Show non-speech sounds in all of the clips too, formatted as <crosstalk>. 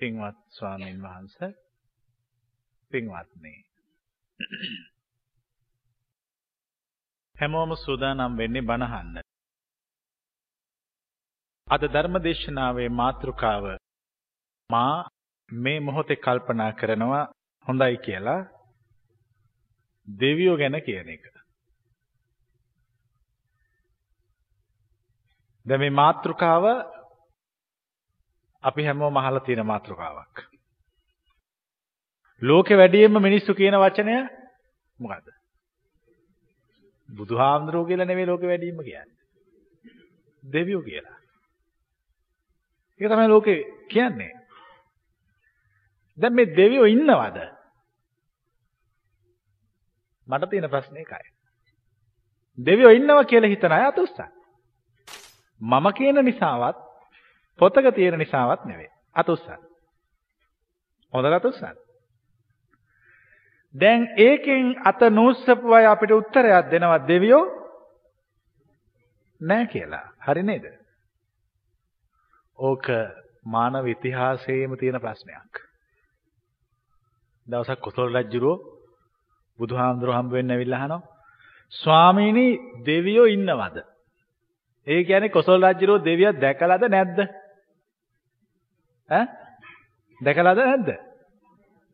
පින්වත් ස්වාමීන් වහන්සේ පින්වත්නි හැමෝම සූදානම් වෙන්නේ බණහන්න. අද ධර්මදේශනාවේ මාතෘකාව මා මේ මොහොතේ කල්පනා කරනවා හොඳයි කියලා දෙවියෝ ගැන කියන එක. දැන් මේ මාතෘකාව අපි හැමෝම අහලා තියෙන මාතෘකාවක්. ලෝකෙ වැඩියෙන්ම මිනිස්සු කියන වචනය මොකද්ද? බුදුහාමුදුරුවෝ කියලා නෙමෙයි ලෝකෙ වැඩියෙන්ම කියන්නේ. දෙවියෝ කියලා. ඒක තමයි ලෝකෙ කියන්නේ. දැන් මේ දෙවියෝ ඉන්නවද? මට තියෙන ප්‍රශ්නේ ඒකයි. දෙවියෝ ඉන්නවා කියලා හිතන අය අතුස්සන්. මම කියන නිසාවත් පොතක තියෙන නිසාවත් නෙවෙයි. අතුස්සන්. හොඳට අතුස්සන්. දැන් ඒකෙන් අත නූස්සපු අය අපිට උත්තරයක් දෙනවා දෙවියෝ නෑ කියලා. හරි නේද? ඕක මානව ඉතිහාසයේම තියෙන ප්‍රශ්නයක්. දවසක් කොසල් රජුරෝ බුදුහාමුදුරුවෝ හම්බ වෙන්න ඇවිල්ලා අහනවා ස්වාමීනි දෙවියෝ ඉන්නවද? ඒ කියන්නේ කොසල් රජුරෝ දෙවියන් දැකලාද නැද්ද? ඈ? දැකලාද නැද්ද?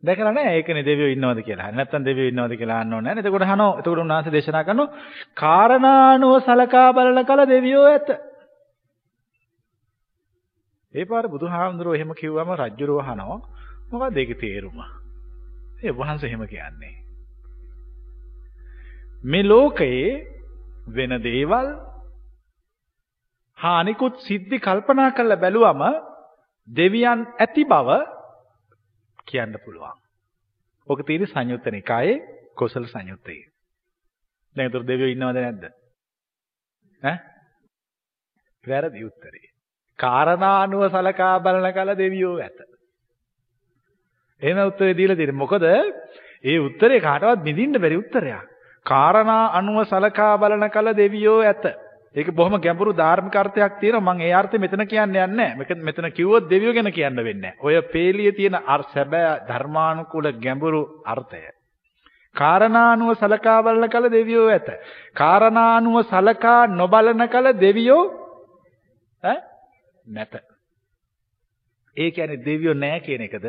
දැකලා නැහැ. ඒකනේ දෙවියෝ ඉන්නවද කියලා. හරි නැත්නම් දෙවියෝ ඉන්නවද කියලා අහන්න ඕනේ නැහැ. එතකොට අහනවා. එතකොට උන්වහන්සේ දේශනා කරනවා කාරණානුව සලකා බලන කල දෙවියෝ ඇත. ඒ පාර බුදුහාමුදුරුවෝ එහෙම කිව්වම රජුරෝ අහනවා. මොකක්ද ඒකේ තේරුම? ඒ වහන්සේ එහෙම කියන්නේ. මේ ලෝකයේ වෙන දේවල් හා අනිකුත් සිද්ධි කල්පනා කරලා බැලුවම දෙවියන් ඇති බව කියන්න පුළුවන්. ඔක තියෙන්නේ සංයුත්ත නිකායේ කොසල සංයුත්තේ. දැන් ඒතර දෙවියෝ ඉන්නවද නැද්ද? ඈ? වැරදි උත්තරේ. කාරණානුව සලකා බලන කල දෙවියෝ ඇත. එහෙම උත්තරේ දීලා තියෙන්නේ. මොකද ඒ උත්තරේ කාටවත් නිදින්න බැරි උත්තරයක්. කාරණා අනුව සලකා බලන කල දෙවියෝ ඇත. ඒක බොහොම ගැඹුරු ධාර්මික අර්ථයක් තියෙනවා. මම ඒ අර්ථය මෙතන කියන්න යන්නේ නැහැ. මෙතන කිව්වොත් දෙවියෝ ගැන කියන්න වෙන්නේ නැහැ. ඔය පේලියේ තියෙන සැබෑ ධර්මානුකූල ගැඹුරු අර්ථය. කාරණානුව සලකා බලන කල දෙවියෝ ඇත. කාරණානුව සලකා නොබලන කල දෙවියෝ ඈ නැත. ඒ කියන්නේ දෙවියෝ නැහැ කියන එකද?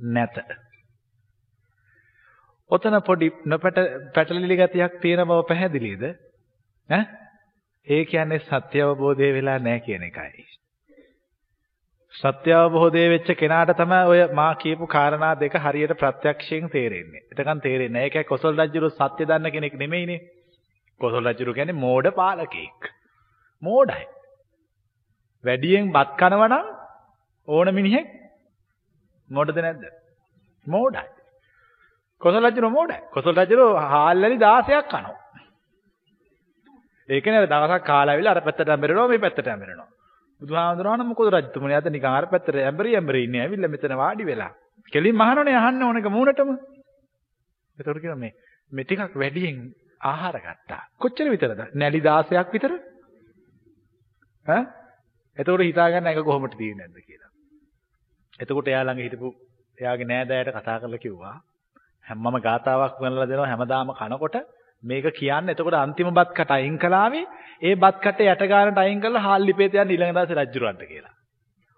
නැත. ඔතන පොඩි නොපැට පැටලිලි ගතියක් තියෙන බව පැහැදිලිද? ඈ? ඒ කියන්නේ සත්‍ය අවබෝධය වෙලා නැහැ කියන එකයි. සත්‍ය අවබෝධය වෙච්ච කෙනාට තමයි ඔය මා කියපු කාරණා දෙක හරියට ප්‍රත්‍යක්ෂයෙන් තේරෙන්නේ. එතකන් තේරෙන්නේ නැහැ. ඒකයි කොසල් රජුරු සත්‍ය දන්න කෙනෙක් නෙමෙයිනේ. කොසල් රජුරු කියන්නේ මෝඩ පාලකෙක්. මෝඩයි. වැඩියෙන් බත් කනවනම් ඕන මිනිහෙක් මෝඩද නැද්ද? මෝඩයි. කොසල් රජුරු මෝඩයි. කොසල් රජුරු හාල්ලලි 16ක් කනවා. ඒක නේද දවසක් කාලා ඇවිල්ලා අර පැත්තට ඇඹරෙනවා මේ පැත්තට ඇඹරෙනවා. බුදුහාමුදුරහන මොකද රජතුමනි අද නිකන් අර පැත්තට ඇඹරි ඇඹරි ඉන්නේ ඇවිල්ලා මෙතන වාඩි වෙලා. කෙලින් මහනෝනේ අහන්න ඕනක මූණටම. ඒතකොට කියනවා මේ මේ ටිකක් වැඩියෙන් ආහාර ගත්තා. කොච්චර විතරද? නැලි 16ක් විතර? ඈ? එතකොට හිතා ගන්න එක කොහොමද තියෙන්නේ නැද්ද කියලා. එතකොට එයා ළඟ හිටපු එයාගේ නෑදෑයට කතා කරලා කිව්වා හැමම ගාතාවක් වනලා දෙනවා හැමදාම කනකොට මේක කියන්නේ එතකොට අන්තිම බත් කට අයින් කළාවේ ඒ බත් කටේ යට ගන්නට අයින් කරලා හාල් ලිපේත යන ඊළඟ දවසේ රජුරවන්ට කියලා.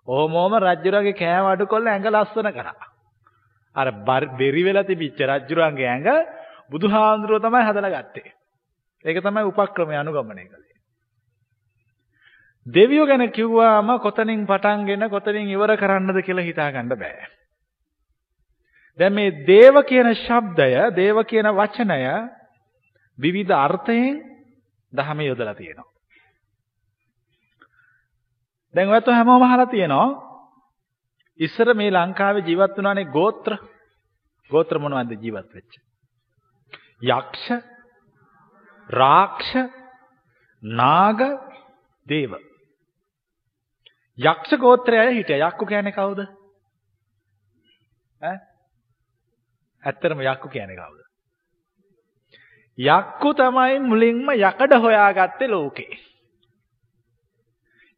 ඕමෝම රජුරගේ කෑම අඩු කරලා ඇඟ ලස්සන කරා. අර බෙරි වෙලා තිබිච්ච රජුරන්ගේ ඇඟ බුදුහාඳුරෝ තමයි හදලා ගත්තේ. ඒක තමයි උපක්‍රමය අනුගමනය කළේ. දෙවියෝ ගැන කිව්වාම කොතනින් පටන්ගෙන කොතනින් ඉවර කරන්නද කියලා හිතා ගන්න බෑ. දැන් මේ දේව කියන ශබ්දය, දේව කියන වචනය විවිධ අර්ථයෙන් දහමේ යොදලා තියෙනවා. දැන් ඔයත් හැමෝම අහලා තියෙනවා ඉස්සර මේ ලංකාවේ ජීවත් වුණානේ ගෝත්‍ර. ගෝත්‍ර මොනවද ජීවත් වෙච්ච? යක්ෂ, රාක්ෂ, නාග, දේව. යක්ෂ ගෝත්‍රය හිටියා. යක්කු කියන්නේ කවුද? ඈ? ඇත්තටම යක්කු කියන්නේ කවුද? යක්කු තමයි මුලින්ම යකඩ හොයාගත්තේ ලෝකේ.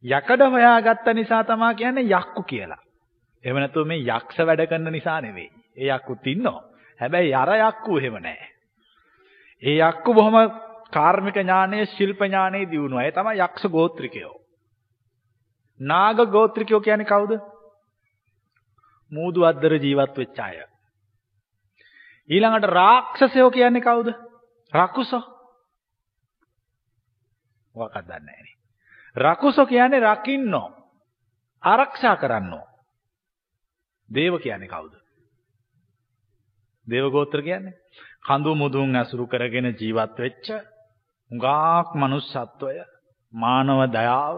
යකඩ හොයාගත්ත නිසා තමයි කියන්නේ යක්කු කියලා. එහෙම නැතුව මේ යක්ෂ වැඩ කරන නිසා නෙවෙයි. ඒ යක්කුත් ඉන්නවා. හැබැයි අර යක්කු එහෙම නැහැ. ඒ යක්කු බොහොම කාර්මික ඥානයේ ශිල්ප ඥානයේ දියුණුවා. ඒ තමයි යක්ෂ ගෝත්‍රිකයෝ. නාග ගෝත්‍රිකයෝ කියන්නේ කවුද? මූදු අද්දර ජීවත් වෙච්ච අය. ඊළඟට රාක්ෂසයෝ කියන්නේ කවුද? රකුසෝ. මොකක්ද දන්නේ නැහැ. රකුසෝ කියන්නේ රකින්නෝ. ආරක්ෂා කරන්නෝ. දේව කියන්නේ කවුද? දේව ගෝත්‍ර කියන්නේ කඳු මුදුන් ඇසුරු කරගෙන ජීවත් වෙච්ච හුඟක් manussත්වය මානව දයාව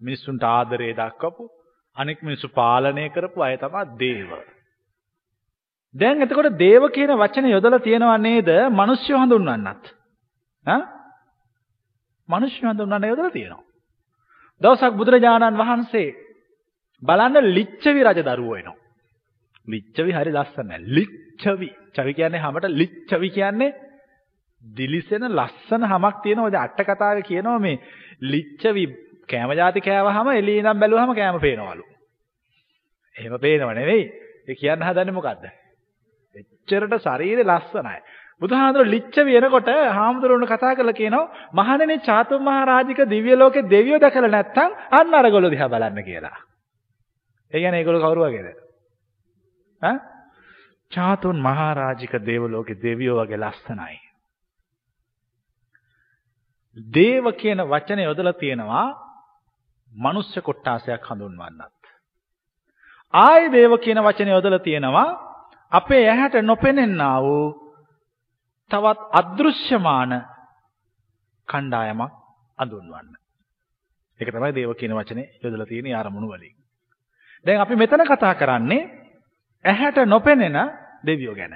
මිනිසුන්ට ආදරය දක්වපු අනෙක් මිනිස්සු පාලනය කරපු අය තමයි දේව. දැන් එතකොට දේව කියන වචනේ යොදලා තියෙනව නේද? මිනිස්සු හඳුන්වන්නත්. ඈ? මිනිස්සු හඳුන්වන්න යොදලා තියෙනවා. දවසක් බුදුරජාණන් වහන්සේ බලන්න ලිච්ඡවි රජ දරුවෝ එනවා. ලිච්ඡවි හරි ලස්සනයි. ලිච්ඡවි. චවි කියන්නේ හැමට ලිච්ඡවි කියන්නේ දිලිසෙන ලස්සන හැමක් තියෙනවා. දැන් අට කතාවේ කියනවා මේ ලිච්ඡවි කෑම જાති කෑවහම එළිය ඉඳන් බැලුවහම කෑම පේනවලු. එහෙම පේනව නෙවෙයි. ඒ කියන්න හදන්නේ මොකද්ද? එච්චරට ශරීරය ලස්සනයි. බුදුහාඳුර ලිච්ඡ වෙනකොට හාමුදුරුවෝ කතා කරලා කියනවා මහණෙනි චාතුම් මහරජික දිව්‍ය ලෝකේ දෙවියෝ දැකලා නැත්තම් අන්න අරගොල්ලෝ දිහා බලන්න කියලා. ඒ කියන්නේ ඒගොල්ලෝ කවුරු වගේද? ඈ? චාතුන් මහරජික දේව ලෝකේ දෙවියෝ වගේ ලස්සනයි. දේව කියන වචනේ යොදලා තියෙනවා මනුෂ්‍ය කොට්ටාසයක් හඳුන්වන්නත්. ආයේ දේව කියන වචනේ යොදලා තියෙනවා අපේ ඇහැට නොපෙනෙන්නා වූ තවත් අදෘශ්‍යමාන කණ්ඩායමක් අඳුන්වන්න. ඒක තමයි දේව කියන වචනේ යොදලා තියෙන ආරමුණු වලින්. දැන් අපි මෙතන කතා කරන්නේ ඇහැට නොපෙනෙන දෙවියෝ ගැන.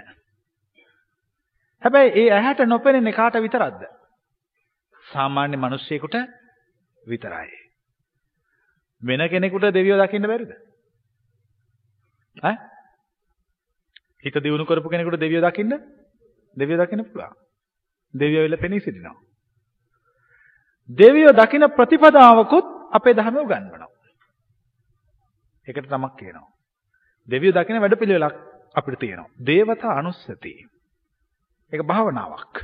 හැබැයි ඒ ඇහැට නොපෙනෙන්නේ කාට විතරක්ද? සාමාන්‍ය මිනිස්සෙකුට විතරයි. වෙන කෙනෙකුට දෙවියෝ දකින්න බැරිද? ඈ? හිත දියුණු කරපු කෙනෙකුට දෙවියෝ දකින්න දෙවියෝ දකින්න පුළුවන්. දෙවියෝ විල පෙනී සිටිනවා. දෙවියෝ දකින ප්‍රතිපදාවකුත් අපේ ධර්මයේ උගන්වනවා. ඒකට තමක් කියනවා. දෙවියෝ දකින වැඩපිළිවෙලක් අපිට තියෙනවා. දේවතා අනුස්සති. ඒක භාවනාවක්.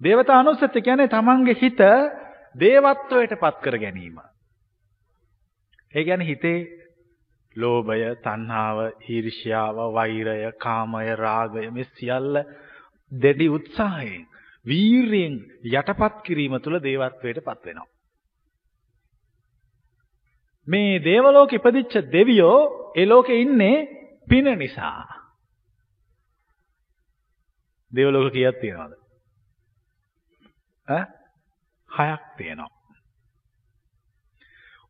දේවතා අනුස්සති කියන්නේ තමන්ගේ හිත දේවත්වයට පත් කර ගැනීම. ඒ කියන්නේ හිතේ ලෝභය, තණ්හාව, ඊර්ෂ්‍යාව, වෛරය, කාමය, රාගය මේ සියල්ල දෙඩි උත්සාහයෙන් වීරියෙන් යටපත් කිරීම තුළ දේවත්වයට පත් වෙනවා. මේ දේවලෝක ඉපදිච්ච දෙවියෝ ඒ ලෝකේ ඉන්නේ පින නිසා. දේවලෝක කීයක් තියෙනවද? ඈ හයක් තියෙනවා.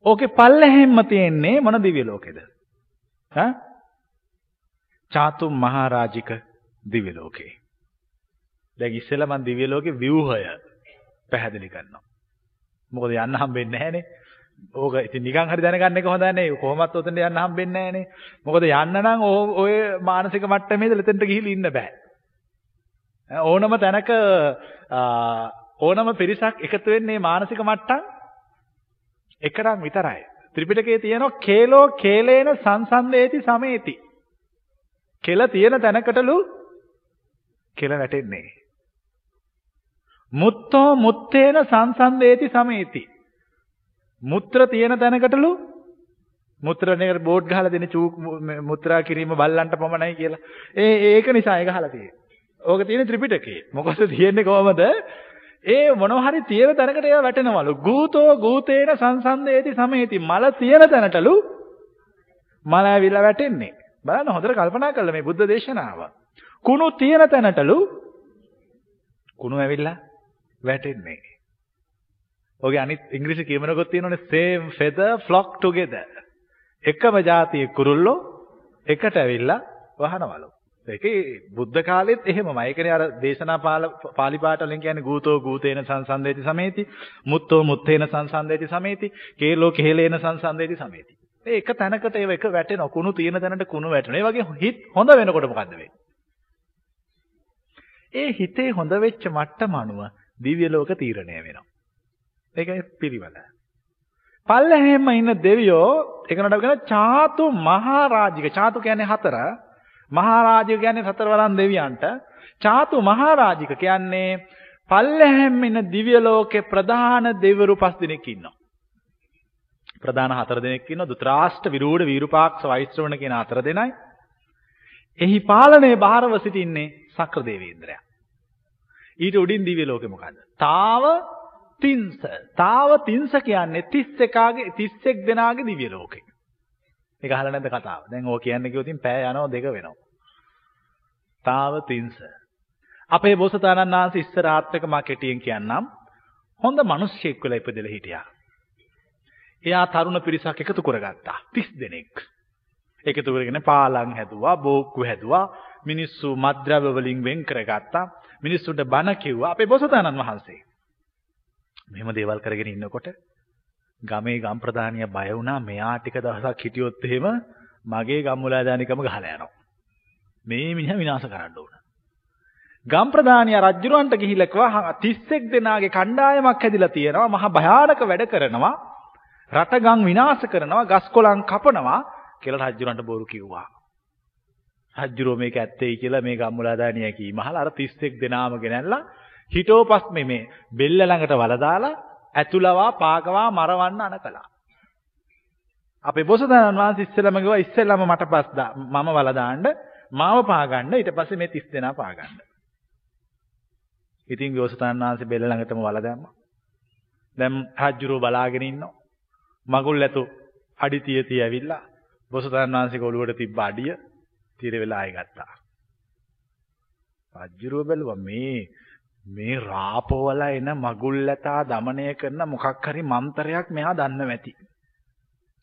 ඕකේ පල්ලෙහෙම්ම තියෙන්නේ මොන දිව්‍ය ලෝකෙද? ඈ? චාතුම් මහරජික දිව්‍ය ලෝකේ. දැන් ඉස්සෙල්ලා මම දිව්‍ය ලෝකේ ව්‍යුහය පැහැදිලි කරනවා. මොකද යන්න හම්බෙන්නේ නැහනේ. ඕක ඉතින් නිකන් හරි දැනගන්න එක හොඳ නැහැ. කොහොමත් උතෙන්ට යන්න හම්බෙන්නේ නැහනේ. මොකද යන්න නම් ඔය මානසික මට්ටමේ ඉඳලා එතෙන්ට ගිහිල්ලා ඉන්න බෑ. ඕනම තැනක ඕනම පිරිසක් එකතු වෙන්නේ මානසික මට්ටම් එකනම් විතරයි. ත්‍රිපිටකයේ තියෙනවා කේලෝ කේලේන සංසන්දේති සමේති. කෙල තියෙන තැනකටලු කෙල වැටෙන්නේ. මුත්තෝ මුත්තේන සංසන්දේති සමේති. මුත්‍ර තියෙන තැනකටලු මුත්‍රණයකට බෝඩ් ගහලා දෙන චූ මුත්‍රා කිරීම බල්ලන්ට පමණයි කියලා. ඒ ඒක නිසා ඒක ගහලා තියෙන්නේ. ඕක තියෙන ත්‍රිපිටකේ. මොකද තියෙන්නේ කොහමද? ඒ මොනවා හරි තියෙන තැනකට ඒවා වැටෙනවලු. ගූතෝ ගූතේන සංසන්දේති සමේති. මල තියෙන තැනටලු මල ඇවිල්ලා වැටෙන්නේ. බලන්න හොඳට කල්පනා කරලා මේ බුද්ධ දේශනාව. කුණු තියෙන තැනටලු කුණු ඇවිල්ලා වැටෙන්නේ. ඔගේ අනිත් ඉංග්‍රීසි කියමනකොත් තියෙනවනේ same feather flock together. එකම જાතියේ කුරුල්ලෝ එකට ඇවිල්ලා වහනවලු. ඒකේ බුද්ධ කාලෙත් එහෙමමයි. ඒකනේ අර දේශනා පාලි පාඨ වලින් කියන්නේ ගූතෝ ගූතේන සංසන්දේති සමේති, මුත්තෝ මුත්තේන සංසන්දේති සමේති, කේලෝ කේලේන සංසන්දේති සමේති. මේ එක තැනකට ඒව එක වැටෙනවා. කුණු තියෙන තැනට කුණු වැටෙනවා. ඒ වගේ හිත හොඳ වෙනකොට මොකද්ද වෙන්නේ? ඒ හිතේ හොඳ වෙච්ච මට්ටම අනුව දිව්‍ය ලෝක තීරණය වෙනවා. ඒකයි පිළිවෙල. පල්ලෙහෙම ඉන්න දෙවියෝ ඒකනට කියන චාතු මහරජික චාතු කියන්නේ හතර මහරජික කියන්නේ සතරවරන් දෙවියන්ට. චාතු මහරජික කියන්නේ පල්ලෙහෙම ඉන්න දිව්‍ය ලෝකේ ප්‍රධාන දෙවිවරු පස් දෙනෙක් ඉන්නවා. ප්‍රධාන හතර දෙනෙක් ඉන්නවා. දුතරාෂ්ට විරූඪ වීරුපාක්ෂ වෛශ්‍රවණ කියන හතර දෙනයි. එහි පාලනයේ බාරව සිටින්නේ සක්‍ර දේවේන්ද්‍රයා ඊට උඩින් දිව්‍ය ලෝකෙ මොකද්ද? තාව තින්ස. තාව තින්ස කියන්නේ 31ගේ 31 දෙනාගේ දිව්‍ය ලෝකේ. ඒක අහලා නැද්ද කතාව? දැන් ඕක කියන්න කිව්වොත් ඉතින් පෑ යනවා දෙක වෙනවා. තාව තින්ස. අපේ බෝසතාණන් වහන්සේ ඉස්සර ආත්මක මා කෙටියෙන් කියන්නම්. හොඳ මිනිස්සෙක් වෙලා ඉපදෙලා හිටියා. එයා තරුණ පිරිසක් එකතු කරගත්තා. 30 දෙනෙක්. එකතු කරගෙන පාලම් හැදුවා, බෝක්කු හැදුවා, මිනිස්සු මද්ද්‍රව්‍ය වලින් වෙන් කරගත්තා. මිනිස්සුන්ට බණ කිව්වා අපේ බෝසතාණන් වහන්සේ. මෙහෙම දේවල් කරගෙන ඉන්නකොට ගමේ ගම් ප්‍රධානියා බය වුණා මෙයා ටික දවසක් හිටියොත් එහෙම මගේ ගම්මුලාදානිකම ගහලා යනවා. මේ මිනිහා විනාශ කරන්න ඕන. ගම් ප්‍රධානියා රජුරවන්ට ගිහිල්ලා කිව්වා 31 දෙනාගේ කණ්ඩායමක් හැදිලා තියෙනවා මහා භයානක වැඩ කරනවා රට ගම් විනාශ කරනවා ගස් කොළන් කපනවා කියලා රජුරවන්ට බොරු කිව්වා. රජුරෝ මේක ඇත්තයි කියලා මේ ගම්මුලාදානියා කීමහල අර 31 දෙනාම ගෙනල්ලා හිටෝපස් මේ බෙල්ල ළඟට වල දාලා ඇතුළවා පාකවා මරවන්න අන කළා. අපේ බොසතාණන් වහන්සේ ඉස්සෙල්ලම කිව්වා ඉස්සෙල්ලම මට පස් දා මම වල දාන්න මාව පාගන්න ඊට පස්සේ මේ 30 දෙනා පාගන්න. ඉතින් බොසතාණන් වහන්සේ බෙල්ල ළඟටම වල දැම්මා. දැන් රජුරෝ බලාගෙන ඉන්නවා. මගුල් ඇතු අඩි තිය තිය ඇවිල්ලා බොසතාණන් වහන්සේගේ ඔළුවට තිබ්බ අඩිය තිර වෙලා ආයෙ ගත්තා. රජුරෝ බැලුවා මේ මේ රාපවල එන මගුල්ලතා দমনය කරන මොකක් හරි මන්ත්‍රයක් මෙයා දන්නව ඇති.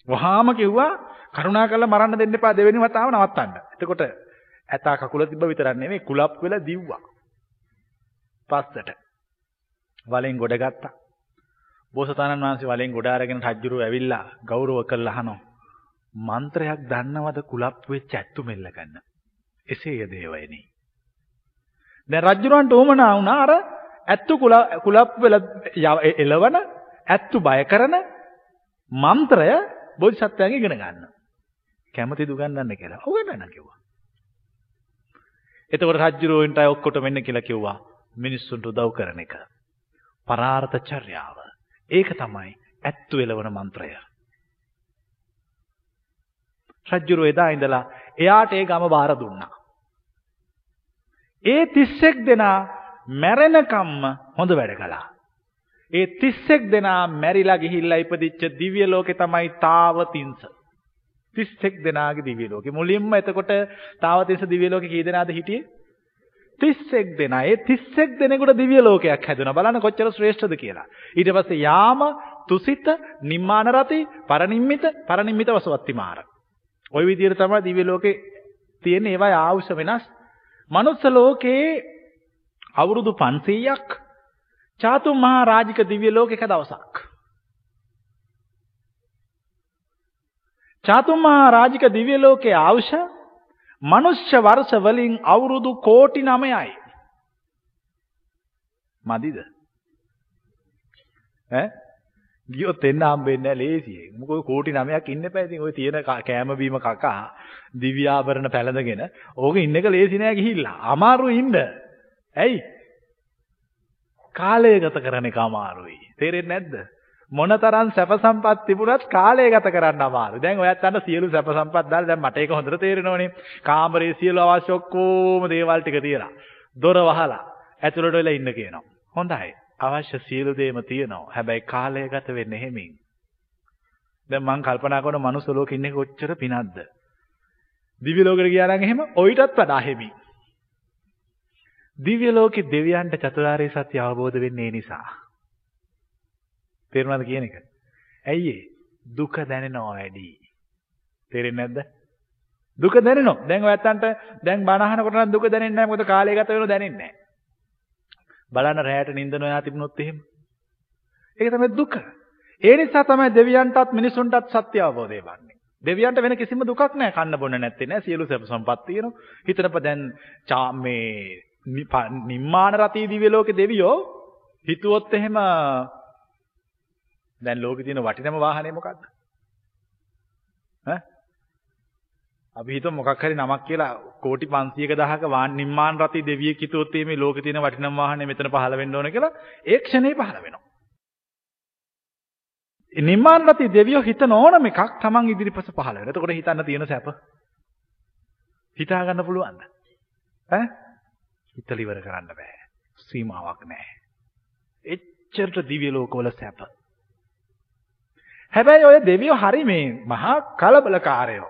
වහාම කිව්වා කරුණාකරලා මරන්න දෙන්න එපා දෙවෙනි වතාව නවත්තන්න. එතකොට ඇතා කකුල තිබ්බ විතරක් නෙමෙයි කුලප් වෙලා දිව්වා. පස්සට. වලෙන් ගොඩ ගත්තා. බෝසතාණන් වහන්සේ වලෙන් ගොඩ අරගෙන රජුරු ඇවිල්ලා ගෞරව කරලා අහනවා. මන්ත්‍රයක් දන්නවද කුලප් වෙච්ච ඇත්තු මෙල්ල ගන්න. එසේය දේවයනි. දැන් රජුරවන්ට උවමනා වුණා අර ඇත්තු කුලප් වෙල එලවන ඇත්තු බය කරන මන්ත්‍රය බෝධිසත්වයන්ගෙන් ඉගෙන ගන්න. කැමතිද උගන්වන්න කියලා. උගන්වන්න කිව්වා. එතකොට රජුරෝන්ට ඔක්කොට මෙන්න කියලා කිව්වා. මිනිස්සුන්ට උදව් කරන එක. පරාර්ථ චර්යාව. ඒක තමයි ඇත්තු එලවන මන්ත්‍රය. රජුරෝ එදා ඉඳලා එයාට ඒ ගම බාර දුන්නා. ඒ 31 දෙනා මැරෙනකම්ම හොඳ වැඩ කළා. ඒ 31 දෙනා මැරිලා ගිහිල්ලා ඉපදිච්ච දිව්‍ය ලෝකේ තමයි තාවතින්ස. 31 දෙනාගේ දිව්‍ය ලෝකේ. මුලින්ම එතකොට තාවතින්ස දිව්‍ය ලෝකේ කී දෙනාද හිටියේ? 31 දෙනා. ඒ 31 දෙනෙකුට දිව්‍ය ලෝකයක් හැදුණා. බලන්න කොච්චර ශ්‍රේෂ්ඨද කියලා. ඊට පස්සේ යාම, තුසිත, නිම්මාන රති, පරනිම්මිත, පරනිම්මිත වසවත්තිමාර. ওই විදිහට තමයි දිව්‍ය ලෝකේ තියෙන ඒවා ආවුෂ වෙනස්. මනුස්ස ලෝකයේ අවුරුදු 500ක් චාතුම් මහා රාජික දිව්‍ය ලෝකයක දවසක්. චාතුම් මහා රාජික දිව්‍ය ලෝකයේ අවශ්‍ය මනුෂ්‍ය වර්ෂ වලින් අවුරුදු කෝටි 9යි. මදිද? ඈ ගියොත් එන්න හම්බෙන්නේ නැහැ ලේසියෙන්. මොකද කෝටි 9ක් ඉන්න එපා. ඉතින් ওই තියෙන කෑම බීම කකා දිව්‍ය ආභරණ පැලඳගෙන ඕක ඉන්න එක ලේසි නෑ ගිහිල්ලා. අමාරු ඉන්න. ඇයි? කාලය ගත කරන එක අමාරුයි. තේරෙන්නේ නැද්ද? මොනතරම් සැප සම්පත් තිබුණත් කාලය ගත කරන්න අමාරුයි. දැන් ඔයත් අන්න සියලු සැප සම්පත් දාලා දැන් මට ඒක හොඳට තේරෙනවනේ. කාමරේ සියලු අවශ්‍ය ඔක්කොම දේවල් ටික තියලා. දොර වහලා ඇතුළට වෙලා ඉන්න කියනවා. හොඳයි. අවශ්‍ය සියලු දේම තියෙනවා. හැබැයි කාලය ගත වෙන්නේ හැමින්. දැන් මං කල්පනා කරන මනුස්ස ලෝකෙ ඉන්නේ කොච්චර පිනක්ද? දිව්‍ය ලෝකෙට ගියා නම් එහෙම ඔయితත් වඩා හැමි. දිව්‍ය ලෝකේ දෙවියන්ට චතුරාර්ය සත්‍ය අවබෝධ වෙන්නේ ඒ නිසා. තේරුණාද කියන එක? ඇයි දුක දැනෙනවා වැඩි. තේරෙන්නේ නැද්ද? දුක දැනෙනවා. දැන් ඔයත්තන්ට දැන් බණ අහනකොට නම් දුක දැනෙන්නේ නැහැ. මොකද කාලය ගත වෙනව දැනෙන්නේ නැහැ. බලන්න රැයට නිින්ද නොයා තිබුණොත් එහෙම. ඒක තමයි දුක. ඒ නිසා තමයි දෙවියන්ටත් මිනිසුන්ටත් සත්‍ය අවබෝධය වන්නේ. දෙවියන්ට වෙන කිසිම දුකක් නැහැ. කන්න බොන්න නැත්තේ නෑ. සියලු සැප සම්පත් තියෙනවා. හිතනප දැන් මේ නිම්මාන රතී දිව්‍ය ලෝකේ දෙවියෝ හිතුවොත් එහෙම දැන් ලෝකේ තියෙන වටිනම වාහනේ මොකද්ද? ඈ? අපි හිතමු මොකක් හරි නමක් කියලා කෝටි 500ක දහක වාන් නිම්මාන රති දෙවියෙක් හිතුවොත් මේ ලෝකේ තියෙන වටිනම වාහනේ මෙතන පහළ වෙන්න ඕන කියලා ඒ ක්ෂණේ පහළ වෙනවා. ඒ නිම්මාන රති දෙවියෝ හිතන ඕනම එකක් Taman ඉදිරිපස පහළ වෙනවා. එතකොට හිතන්න තියෙන සැප හිතා ගන්න පුළුවන්ද? ඈ? හිතලා ඉවර කරන්න බෑ. සීමාවක් නැහැ. එච්චරට දිව්‍ය ලෝකවල සැප. හැබැයි ඔය දෙවියෝ හරි මේ මහා කලබලකාරයෝ.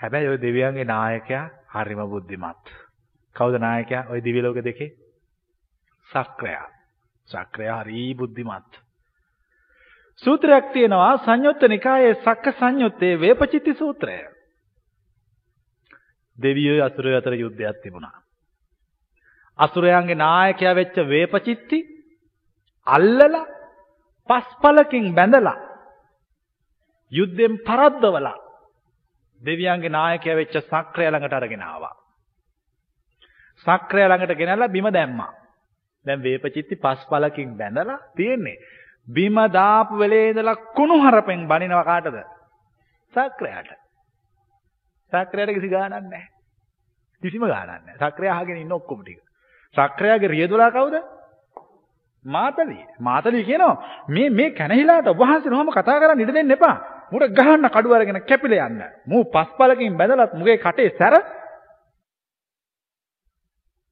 හැබැයි ওই දෙවියන්ගේ නායකයා හරිම බුද්ධිමත්. කවුද නායකයා? ওই දිව්‍ය ලෝක දෙකේ? සක්‍රයා. සක්‍රයා හරි බුද්ධිමත්. සූත්‍රයක් තියෙනවා සංයුත්ත නිකායේ සක්ක සංයුත්තේ වේපචිත්ති සූත්‍රය. දෙවියෝ අසුරයෝ අතර යුද්ධයක් තිබුණා. අසුරයන්ගේ නායකයා වෙච්ච වේපචිත්ති අල්ලලා පස්පලකින් බැඳලා යුද්ධෙන් පරද්දවලා දෙවියන්ගේ නායකයා වෙච්ච සක්‍රය ළඟට අරගෙන ආවා. සක්‍රය ළඟට ගෙනල්ලා බිම දැම්මා. දැන් වේපචිත්ති පස්පලකින් බැඳලා තියෙන්නේ. බිම දාපු වෙලේ ඉඳලා කුණු හරපෙන් බනිනවා කාටද? සක්‍රයාට. සක්‍රයාට කිසි ගාණක් නැහැ. කිසිම ගාණක් නැහැ. සක්‍රයා අහගෙන ඉන්න ඔක්කොම ටික. සක්‍රයාගේ රියදුලා කවුද? මාතලී. මාතලී කියනවා මේ මේ කැනහිලාට ඔබ වහන්සේ නොහම කතා කරන්න ඉඩ දෙන්න එපා. මුට ගහන්න කඩුව අරගෙන කැපිලා යන්න. මූ පස්පලකින් බැඳලත් මුගේ කටේ සැර.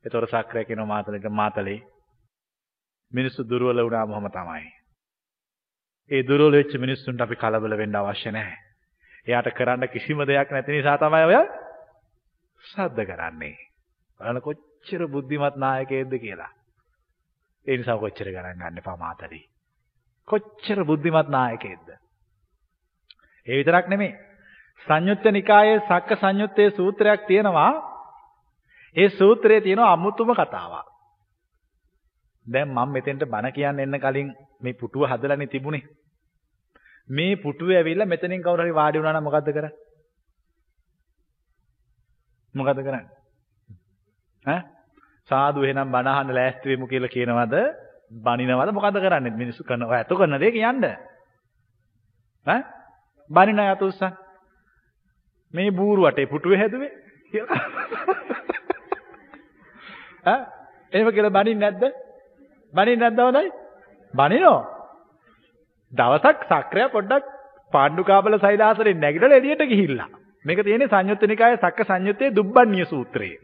ඒතොර සක්‍රය කියනවා මාතලට මාතලේ මිනිස්සු දුර්වල වුණාම ඔහම තමයි. ඒ දුර්වල වෙච්ච මිනිස්සුන්ට අපි කලබල වෙන්න අවශ්‍ය නැහැ. එයාට කරන්න කිසිම දෙයක් නැති නිසා තමයි ඔය සද්ද කරන්නේ. බලන්න කොච්චර බුද්ධිමත් නායකයෙක්ද කියලා. ඒ නිසා කොච්චර ගණන් ගන්න එපා මාතලේ. කොච්චර බුද්ධිමත් නායකයෙක්ද? ඒ විතරක් නෙමෙයි. සංයුත්ත නිකායේ සක්ක සංයුත්තේ සූත්‍රයක් තියෙනවා. ඒ සූත්‍රයේ තියෙන අමුතුම කතාවක්. දැන් මම මෙතෙන්ට බණ කියන්න එන්න කලින් මේ පුටුව හදලානේ තිබුණේ. මේ පුටුවේ ඇවිල්ලා මෙතනින් කවුරු හරි වාඩි වුණා නම් මොකද්ද කරන්නේ? මොකද්ද කරන්නේ? ඈ? සාදු එහෙනම් බණ අහන්න ලෑස්ති වෙමු කියලා කියනවද? බනිනවද මොකද්ද කරන්නේ? මිනිස්සු කරන ඔය අත කරන දේ කියන්න. ඈ? බනින අත උස්සන්. මේ බූරු වටේ පුටුවේ හැදුවේ කියලා. <laughs> ඈ? එහෙම කියලා බනින්නේ නැද්ද? බනින්නේ නැද්ද හොඳයි? බනිනෝ. දවසක් සක්‍රය පොඩ්ඩක් පාණ්ඩුකාබල සෛලාසරෙන් නැගිටලා එළියට ගිහිල්ලා. මේක තියෙන්නේ සංයුත්ත නිකායේ සක්ක සංයුත්තේ දුබ්බන්‍ය සූත්‍රයේ.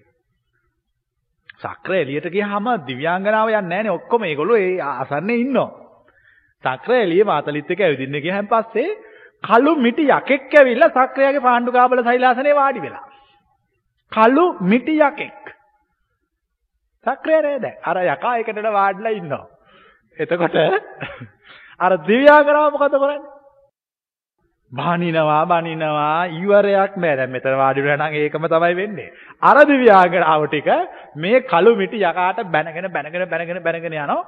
සක්‍ර එළියට ගියාම දිව්‍යාංගනාව යන්නේ නැහනේ ඔක්කොම ඒගොල්ලෝ ඒ ආසන්නේ ඉන්නවා. සක්‍ර එළිය මාතලිත් එක්ක ඇවිදින්න ගියහන් පස්සේ කළු මිටි යකෙක් ඇවිල්ලා සක්‍රයාගේ පාණ්ඩුකාබල සෛලාසනේ වාඩි වෙලා. කළු මිටි යකෙක්. සක්‍රය නේද? අර යකා එකටට වාඩිලා ඉන්නවා. එතකොට අර දිව්‍යාංගනාව මොකද කරන්නේ? බානිනවා බනිනවා ඊවරයක් නෑ දැන් මෙතන වාඩි වෙලා නම් ඒකම තමයි වෙන්නේ අර දිව්‍යාංගනාව ටික මේ කළු මිටි යකාට බැනගෙන බැනගෙන බැනගෙන බැනගෙන යනවා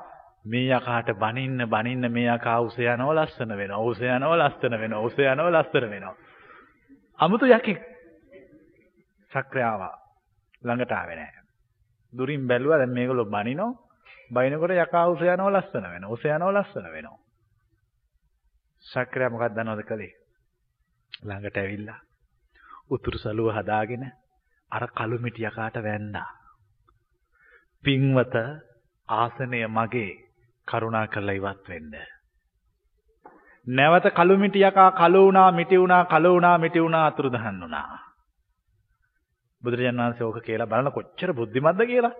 මේ යකාට බනින්න බනින්න මේ යකා උස යනවා ලස්සන වෙනවා. උස යනවා ලස්සන වෙනවා. උස යනවා ලස්සන වෙනවා. අමුතු යකෙක් සක්‍රියාව ළඟට ආවේ නෑ දුරින් බැලුවා දැන් මේගොල්ලෝ බනිනෝ. බයිනකොට යකා උස යනවා ලස්සන වෙනවා. උස යනවා ලස්සන වෙනවා. සක්‍රියා මොකක්ද දන්නවද කලේ? ළඟට ඇවිල්ලා උතුරු සලුව හදාගෙන අර කළු මිටි යකාට වැන්දා. පින්වත ආසනය මගේ කරුණා කරලා ඉවත් වෙන්න. නැවත කළු මිටි යකා කළු වුණා මිටි වුණා කළු වුණා මිටි වුණා අතුරුදහන් වුණා. බුදුරජාණන් වහන්සේ ඕක කියලා බලන කොච්චර බුද්ධිමත්ද කියලා.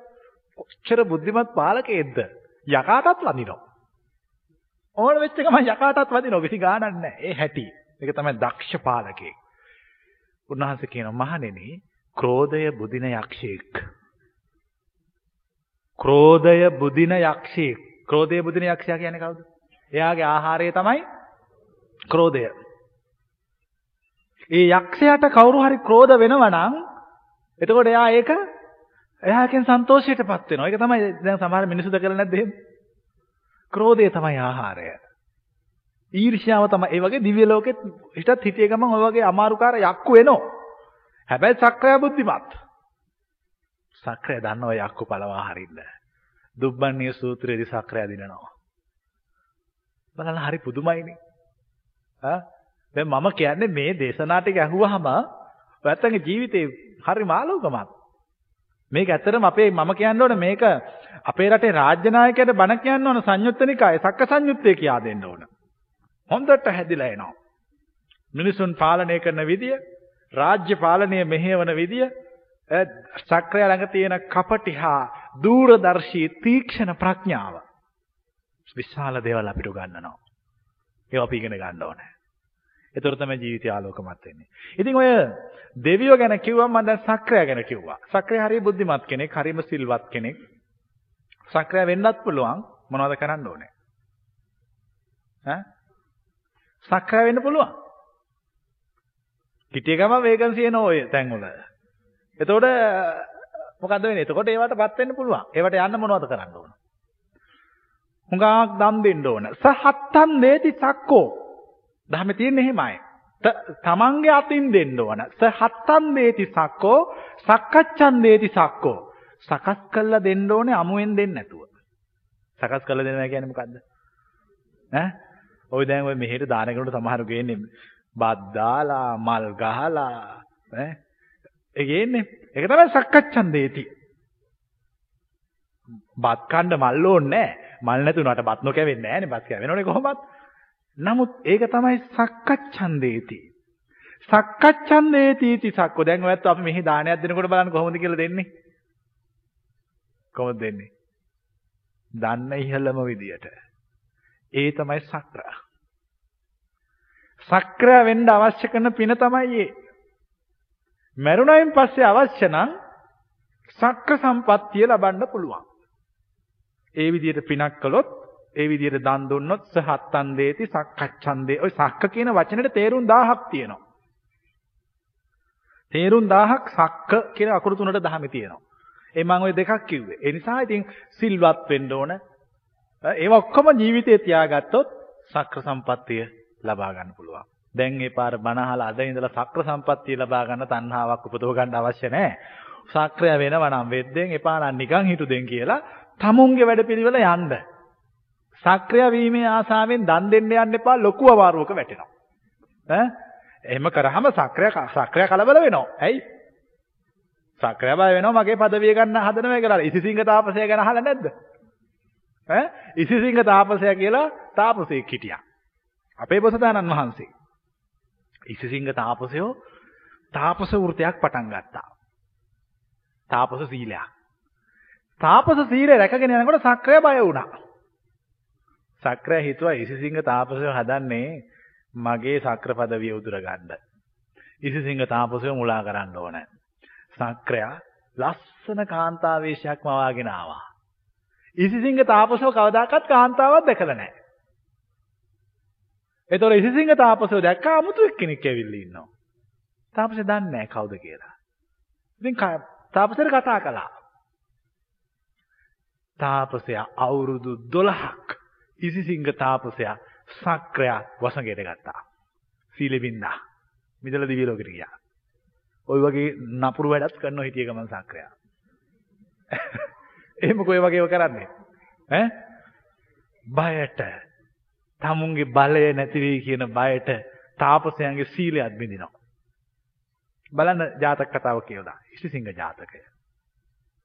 කොච්චර බුද්ධිමත් පාලකයෙක්ද? යකාටත් වදිනවා. ඕන වෙච්ච ගමන් යකාටත් වදිනවා. කිසි ගාණක් නැහැ. ඒ හැටි. ඒක තමයි දක්ෂ පාලකයෙක්. උන්වහන්සේ කියනවා මහණෙනි ක්‍රෝධය බුදින යක්ෂයෙක්. ක්‍රෝධය බුදින යක්ෂයෙක්. ක්‍රෝධය බුදින යක්ෂයා කියන්නේ කවුද? එයාගේ ආහාරය තමයි ක්‍රෝධය. ඒ යක්ෂයාට කවුරු හරි ක්‍රෝධ වෙනවා නම් එතකොට එයා ඒක එයාගෙන් සන්තෝෂයටපත් වෙනවා. ඒක තමයි දැන් සමහර මිනිස්සුද කරන්නේ නැද්ද එහෙම? ක්‍රෝධය තමයි ආහාරය. ඊර්ෂ්‍යාව තමයි. ඒ වගේ දිව්‍ය ලෝකෙත් හිටත් හිටිය ගමන් ඔය වගේ අමාරුකාර යක්කු එනවා. හැබැයි සක්‍රය බුද්ධිමත්. සක්‍රය දන්න ඔය යක්කු පළවා හරින්න. දුබ්බන්නිය සූත්‍රයේදී සක්‍රය දිනනවා. බලන්න හරි පුදුමයිනේ. ආ දැන් මම කියන්නේ මේ දේශනා ටික ඇහුවාම ඔයත්තගේ ජීවිතේ හරි මාළුකමක්. මේක ඇත්තටම අපේ මම කියන්න ඕන මේක අපේ රටේ රාජ්‍ය නායකයට බණ කියන්න ඕන සංයුත්තනිකායේ සක්ක සංයුත්තේ කියා දෙන්න ඕන. හොඳට හැදිලා එනවා. මිනිසුන් පාලනය කරන විදිය, රාජ්‍ය පාලනය මෙහෙයවන විදිය, සක්‍රය ළඟ තියෙන කපටි හා දූරදර්ශී තීක්ෂණ ප්‍රඥාව. විශාල දේවල් අපිට ගන්නනවා. ඒවා අපි ඉගෙන ගන්න ඕනේ. ඒතර තමයි ජීවිතය ආලෝකමත් වෙන්නේ. ඉතින් ඔය දෙවියෝ ගැන කිව්වම මම දැන් සක්‍රය ගැන කිව්වා. සක්‍රය හරිය බුද්ධිමත් කෙනෙක්, හරිම සිල්වත් කෙනෙක්. සක්‍රය වෙන්නත් පුළුවන්. මොනවද කරන්න ඕනේ? ඈ? සක්‍රය වෙන්න පුළුවන්. හිටිය ගම වේකන්සි එන ඔය තැන්වල. එතකොට මොකද්ද වෙන්නේ? එතකොට ඒවටපත් වෙන්න පුළුවන්. ඒවට යන්න මොනවද කරන්න ඕන? හුඟක් දම් දෙන්න ඕන. සහත්තන් නේති සක්කෝ. දහමේ තියෙන්නේ එහෙමයි. තමන්ගේ අතින් දෙන්න ඕන. සහත්තන් නේති සක්කෝ, සක්කච්ඡන් නේති සක්කෝ. සකස් කළා දෙන්න ඕනේ අමුවෙන් දෙන්නේ නැතුව. සකස් කළා දෙනවා කියන්නේ මොකද්ද? ඈ? ඔය දැන් ඔය මෙහෙට දාන කෙනෙකුට සමහරු ගේන්නේ බත් දාලා, මල් ගහලා ඈ ඒ ගේන්නේ. ඒක තමයි සක්කච්ඡන් දේති. බත් කන්න මල් ඕනේ නැහැ. මල් නැතුණාට බත් නොකැවෙන්නේ නැහනේ. බත් කැවෙනවනේ කොහොමත්. නමුත් ඒක තමයි සක්කච්ඡන් දේති. සක්කච්ඡන් දේති इति සක්කෝ. දැන් ඔයත් අපි මෙහි දානයක් දෙනකොට බලන්න කොහොමද කියලා දෙන්නේ? කොහොමද දෙන්නේ? දන්න ඉහළම විදියට. ඒ තමයි සක්‍ර. සක්‍ර වෙන්න අවශ්‍ය කරන පින තමයි ඒ. මරුණයින් පස්සේ අවශ්‍ය නම් සක්‍ර සම්පත්තිය ලබන්න පුළුවන්. ඒ විදිහට පිනක් කළොත් ඒ විදිහට දන් දුන්නොත් සහත්තන් දේති සක්කච්ඡන්දේ. ඔය සක්ක කියන වචනෙට තේරුම් 1000ක් තියෙනවා. තේරුම් 1000ක් සක්ක කියන අකුරු තුනට දහමේ තියෙනවා. ඒ මම ওই දෙකක් කිව්වේ. ඒ නිසා ඉතින් සිල්වත් වෙන්න ඕන. ඒව ඔක්කොම ජීවිතේ තියාගත්තොත් සක්‍ර සම්පත්තිය ලබා ගන්න පුළුවන්. දැන් ඒ පාර බණ අහලා අද ඉඳලා සක්‍ර සම්පත්තිය ලබා ගන්න තණ්හාවක් උපදව ගන්න අවශ්‍ය නැහැ. සක්‍රය වෙනවා නම් වෙද්දෙන් එපා නම් නිකන් හිටු දෙන් කියලා තමුන්ගේ වැඩපිළිවෙල යන්න. සක්‍රිය වීමේ ආසාවෙන් දන් දෙන්න යන්න එපා ලොකු අවාරුවක වැටෙනවා. ඈ එහෙම කරාම සක්‍රිය සක්‍රිය කලබල වෙනවා. ඇයි? සක්‍රිය බය වෙනවා මගේ পদවිය ගන්න හදනවා කියලා. ඉසිසිංහ තාපසය ගැන අහලා නැද්ද? ඈ ඉසිසිංහ තාපසය කියලා තාපසයෙක් හිටියා. අපේ බොසතාණන් වහන්සේ. ඉසිසිංහ තාපසයෝ තාපස වෘතයක් පටන් ගත්තා. තාපස සීලයක්. තාපස සීලය රැකගෙන යනකොට සක්‍රය බය වුණා. සක්‍රය හිතුවා ඉසිසිංහ තාපසයෝ හදන්නේ මගේ සක්‍ර පදවිය උදුර ගන්න. ඉසිසිංහ තාපසයෝ මුලා කරන්න ඕන. සක්‍රය ලස්සන කාන්තාවේශයක් මවාගෙන ආවා. ඉසිසිංහ තාපසෝ කවදාකවත් කාන්තාවක් දැකලා නැහැ. එතකොට ඉසිසිංහ තාපසව දැක්කා අමුතු එක්කෙනෙක් ඇවිල්ලා ඉන්නවා. තාපසය දන්නේ නැහැ කවුද කියලා. ඉතින් තාපසයට කතා කළා. තාපසයා අවුරුදු 12ක් ඉසිසිංහ තාපසයා සක්‍රයා වසඟයට ගත්තා. සීලෙවින්නා. මිදල දිව්‍ය ලෝකෙට ගියා. ওই වගේ නපුරු වැඩත් කරනවා හිටිය ගමන් සක්‍රයා. <laughs> එහෙම කොයි වගේව කරන්නේ? ඈ? බයට තමුන්ගේ බලය නැති වෙයි කියන බයට තාපසයන්ගේ සීලයක් බිඳිනවා. බලන්න ජාතක කතාව කියවලා. ඉසිසිංහ ජාතකය.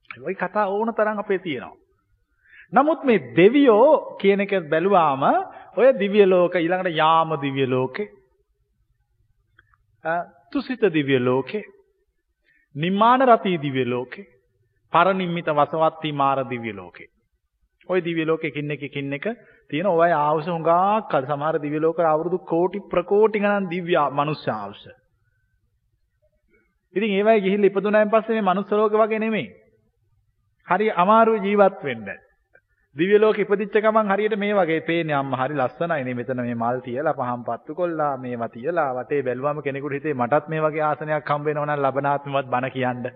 ওই කතා ඕන තරම් අපේ තියෙනවා. නමුත් මේ දෙවියෝ කියන එක බැලුවාම ඔය දිව්‍ය ලෝක ඊළඟට යාම දිව්‍ය ලෝකේ තුසිත දිව්‍ය ලෝකේ නිම්මාන රතී දිව්‍ය ලෝකේ පරනිම්මිත වසවත්ති මාර දිව්‍ය ලෝකේ ওই දිව්‍ය ලෝකෙකින් එකකින් එක තියෙන ඔය ආවුස හුඟක් අද සමහර දිව්‍ය ලෝක අවුරුදු කෝටි ප්‍රකෝටි ගණන් දිව්‍ය මනුෂ්‍ය ආවුස. ඉතින් ඒවයි ගිහිල්ලා ඉපදුනායින් පස්සේ මේ මනුස්ස ලෝක වගේ නෙමෙයි. හරි අමාරු ජීවත් වෙන්න. දිව්‍ය ලෝකෙ ඉපදිච්ච ගමන් හරියට මේ වගේ පේන්නේ අම්මා හරි ලස්සනයි නේ මෙතන මේ මල් තියලා පහන් පත්තු කොල්ලා මේවා තියලා වටේ බැලුවම කෙනෙකුට හිතේ මටත් මේ වගේ ආසනයක් හම්බ වෙනවා නම් ලබනාත්මවත් බණ කියන්න.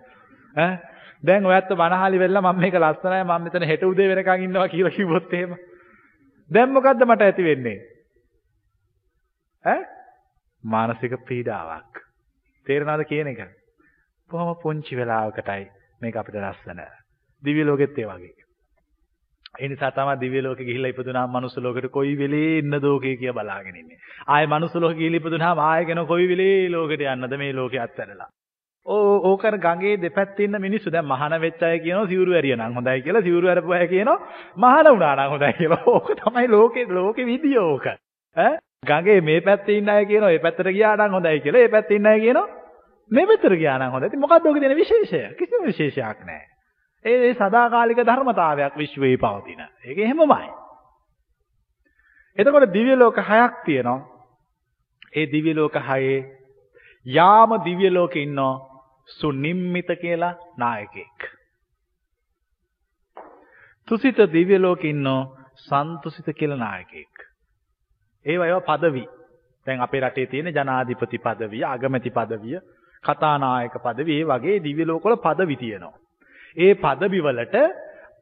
ඈ? දැන් ඔයත් බණහලි වෙලා මම මේක ලස්සනයි මම මෙතන හෙට උදේ වෙනකන් ඉන්නවා කියලා කිව්වොත් එහෙම. දැන් මොකද්ද මට ඇති වෙන්නේ? ඈ? මානසික පීඩාවක්. තේරෙනවද කියන එක? බොහොම පුංචි වෙලාවකටයි මේක අපිට ලස්සන. දිව්‍ය ලෝකෙත් ඒ වගේ. ඒ නිසා තමයි දිව්‍ය ලෝකෙ ගිහිල්ලා ඉපදුනාම මනුස්ස ලෝකෙට කොයි වෙලේ ඉන්න දෝකේ කිය බලාගෙන ඉන්නේ. ආයේ මනුස්ස ලෝකෙ ගිහිල්ලා ඉපදුනාම ආයෙ කෙන කොයි වෙලේ ලෝකෙට යන්නද මේ ලෝකේ අත්හැරලා. ඕ ඕකර ගඟේ දෙපැත්තේ ඉන්න මිනිස්සු දැන් මහාන වෙච්ච අය කියනවා සිවුරු ඇරිය නම් හොඳයි කියලා සිවුරු ඇරපු අය කියනවා මහාන වුණා නම් හොඳයි කියලා. <laughs> ඕක තමයි ලෝකේ ලෝකේ විදිය ඕක. ඈ ගඟේ මේ පැත්තේ ඉන්න අය කියනවා මේ පැත්තට ගියා නම් හොඳයි කියලා. ඒ පැත්තේ ඉන්න අය කියනවා මේ පැත්තට ගියා නම් හොඳයි. ඉතින් මොකක්ද ඔකේ තියෙන විශේෂය? කිසිම විශේෂයක් නැහැ. ඒ සදාකාලික ධර්මතාවයක් විශ්වයේ පවතින. ඒක එහෙමමයි. එතකොට දිව්‍ය ලෝක හයක් තියෙනවා. ඒ දිව්‍ය ලෝක හයේ යාම දිව්‍ය ලෝකේ ඉන්නෝ සුනිම්මිත කියලා නායකයෙක්. තුසිත දිව්‍ය ලෝකේ ඉන්නෝ සන්තුසිත කියලා නායකයෙක්. ඒවා ඒවා පදවි. දැන් අපේ රටේ තියෙන ජනාධිපති පදවිය, අගමැති පදවිය, කතානායක පදවිය, ඒ වගේ දිව්‍ය ලෝකවල පදවි තියෙනවා. ඒ පදවි වලට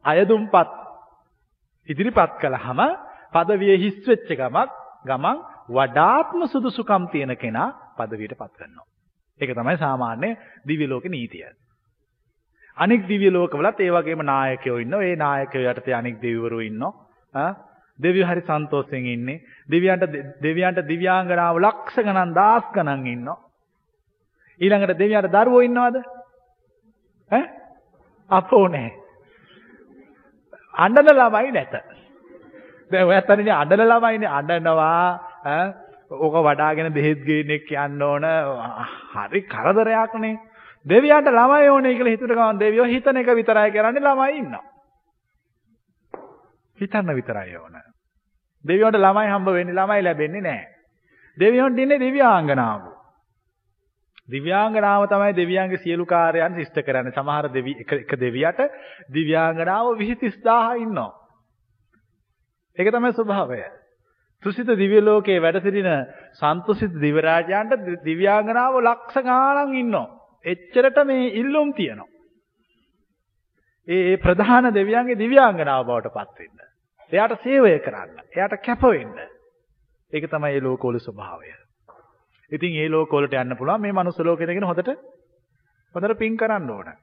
අයදුම්පත් ඉදිරිපත් කළාම පදවිය හිස් වෙච්ච ගමක් ගමන් වඩාත්ම සුදුසුකම් තියෙන කෙනා පදවියට පත් කරනවා. ඒක තමයි සාමාන්‍ය දිව්‍ය ලෝක නීතිය. අනෙක් දිව්‍ය ලෝකවලත් ඒ වගේම නායකයෝ ඉන්නවා. ඒ නායකයෝ යටතේ අනෙක් දෙවිවරු ඉන්නවා. දෙවියෝ හරි සන්තෝෂයෙන් ඉන්නේ. දෙවියන්ට දෙවියන්ට දිව්‍යාංගනාව ලක්ෂ ගණන් දහස් ගණන් ඉන්නවා. ඊළඟට දෙවියන්ට දරුවෝ ඉන්නවද? ඈ අපෝ නැහැ. අඬන ළමයි නැත. දැන් ඔයත් අනේ අඬන ළමයිනේ අඬනවා ඈ ඕක වඩාගෙන බෙහෙත් ගේන්නෙක් යන්න ඕන හරි කරදරයක්නේ. දෙවියන්ට ළමයි ඕනේ කියලා හිතුවට ගමන් දෙවියෝ හිතන එක විතරයි කරන්නේ ළමයි ඉන්නවා. හිතන්න විතරයි ඕන. දෙවියන්ට ළමයි හම්බ වෙන්නේ ළමයි ලැබෙන්නේ නැහැ. දෙවියන්ට ඉන්නේ දිව්‍යාංගනාවෝ. දිව්‍යාංගනාව තමයි දෙවියන්ගේ සියලු කාර්යයන් ඉෂ්ට කරන්නේ. සමහර දෙවි එක එක දෙවියට දිව්‍යාංගනාව 23000 ඉන්නවා. ඒක තමයි ස්වභාවය. තුසිත දිව්‍ය ලෝකයේ වැඩ සිටින සන්තුසිත දිව රාජයන්ට දිව්‍යාංගනාව ලක්ෂ ගාණක් ඉන්නවා. එච්චරට මේ ඉල්ලුම් තියෙනවා. ඒ ඒ ප්‍රධාන දෙවියන්ගේ දිව්‍යාංගනාව බවට පත් වෙන්න. එයාට සේවය කරන්න. එයාට කැප වෙන්න. ඒක තමයි මේ ලෝකවල ස්වභාවය. ඉතින් ඒ ලෝකවලට යන්න පුළුවන් මේ මනුස්ස ලෝකෙ ඉඳගෙන හොඳට හොඳට පින් කරන්න ඕන.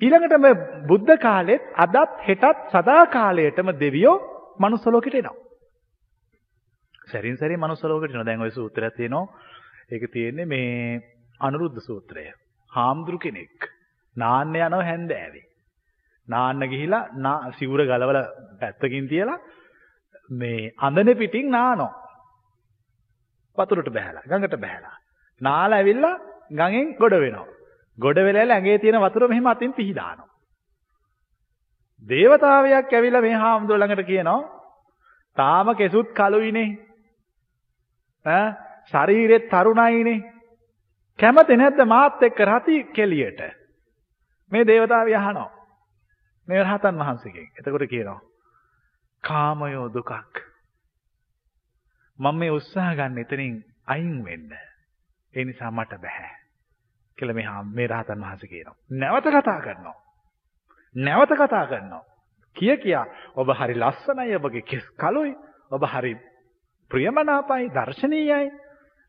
ඊළඟට මේ බුද්ධ කාලෙත් අදත් හෙටත් සදා කාලයටම දෙවියෝ මනුස්ස ලෝකෙට එනවා. සැරින් සැරේ මනුස්ස ලෝකෙට එනවා. දැන් ওই සූත්‍රයක් තියෙනවා. ඒක තියෙන්නේ මේ අනුරුද්ධ සූත්‍රය. හාමුදුරු කෙනෙක් නාන්න යනව හැන්දෑවේ. නාන්න ගිහිලා සිවුර ගලවලා පැත්තකින් තියලා මේ අඳන පිටින් නානවා. වතුරට බහැලා ගඟට බහැලා. නාලා ඇවිල්ලා ගඟෙන් ගොඩ වෙනවා. ගොඩ වෙලා ඇඟේ තියෙන වතුර මෙහෙම අතින් පිහි දානවා. දේවතාවයක් ඇවිල්ලා මේ හාමුදුර ළඟට කියනවා තාම කෙසුත් කළුයිනේ. ඈ ශරීරෙත් තරුණයිනේ. කැමති නැද්ද මාත් එක්ක රති කෙලියට? මේ දේවතාවිය අහනවා. මේ රහතන් වහන්සේගෙන්. එතකොට කියනවා කාමයෝ දුකක්. මම මේ උත්සාහ ගන්න එතනින් අයින් වෙන්න. ඒ නිසා මට බෑ. කියලා මේ මේ රහතන් වහන්සේ කියනවා. නැවත කතා කරනවා. නැවත කතා කරනවා. කිය කියා ඔබ හරි ලස්සනයි ඔබගේ කෙස් කළුයි. ඔබ හරි ප්‍රියමනාපයි දර්ශනීයයි.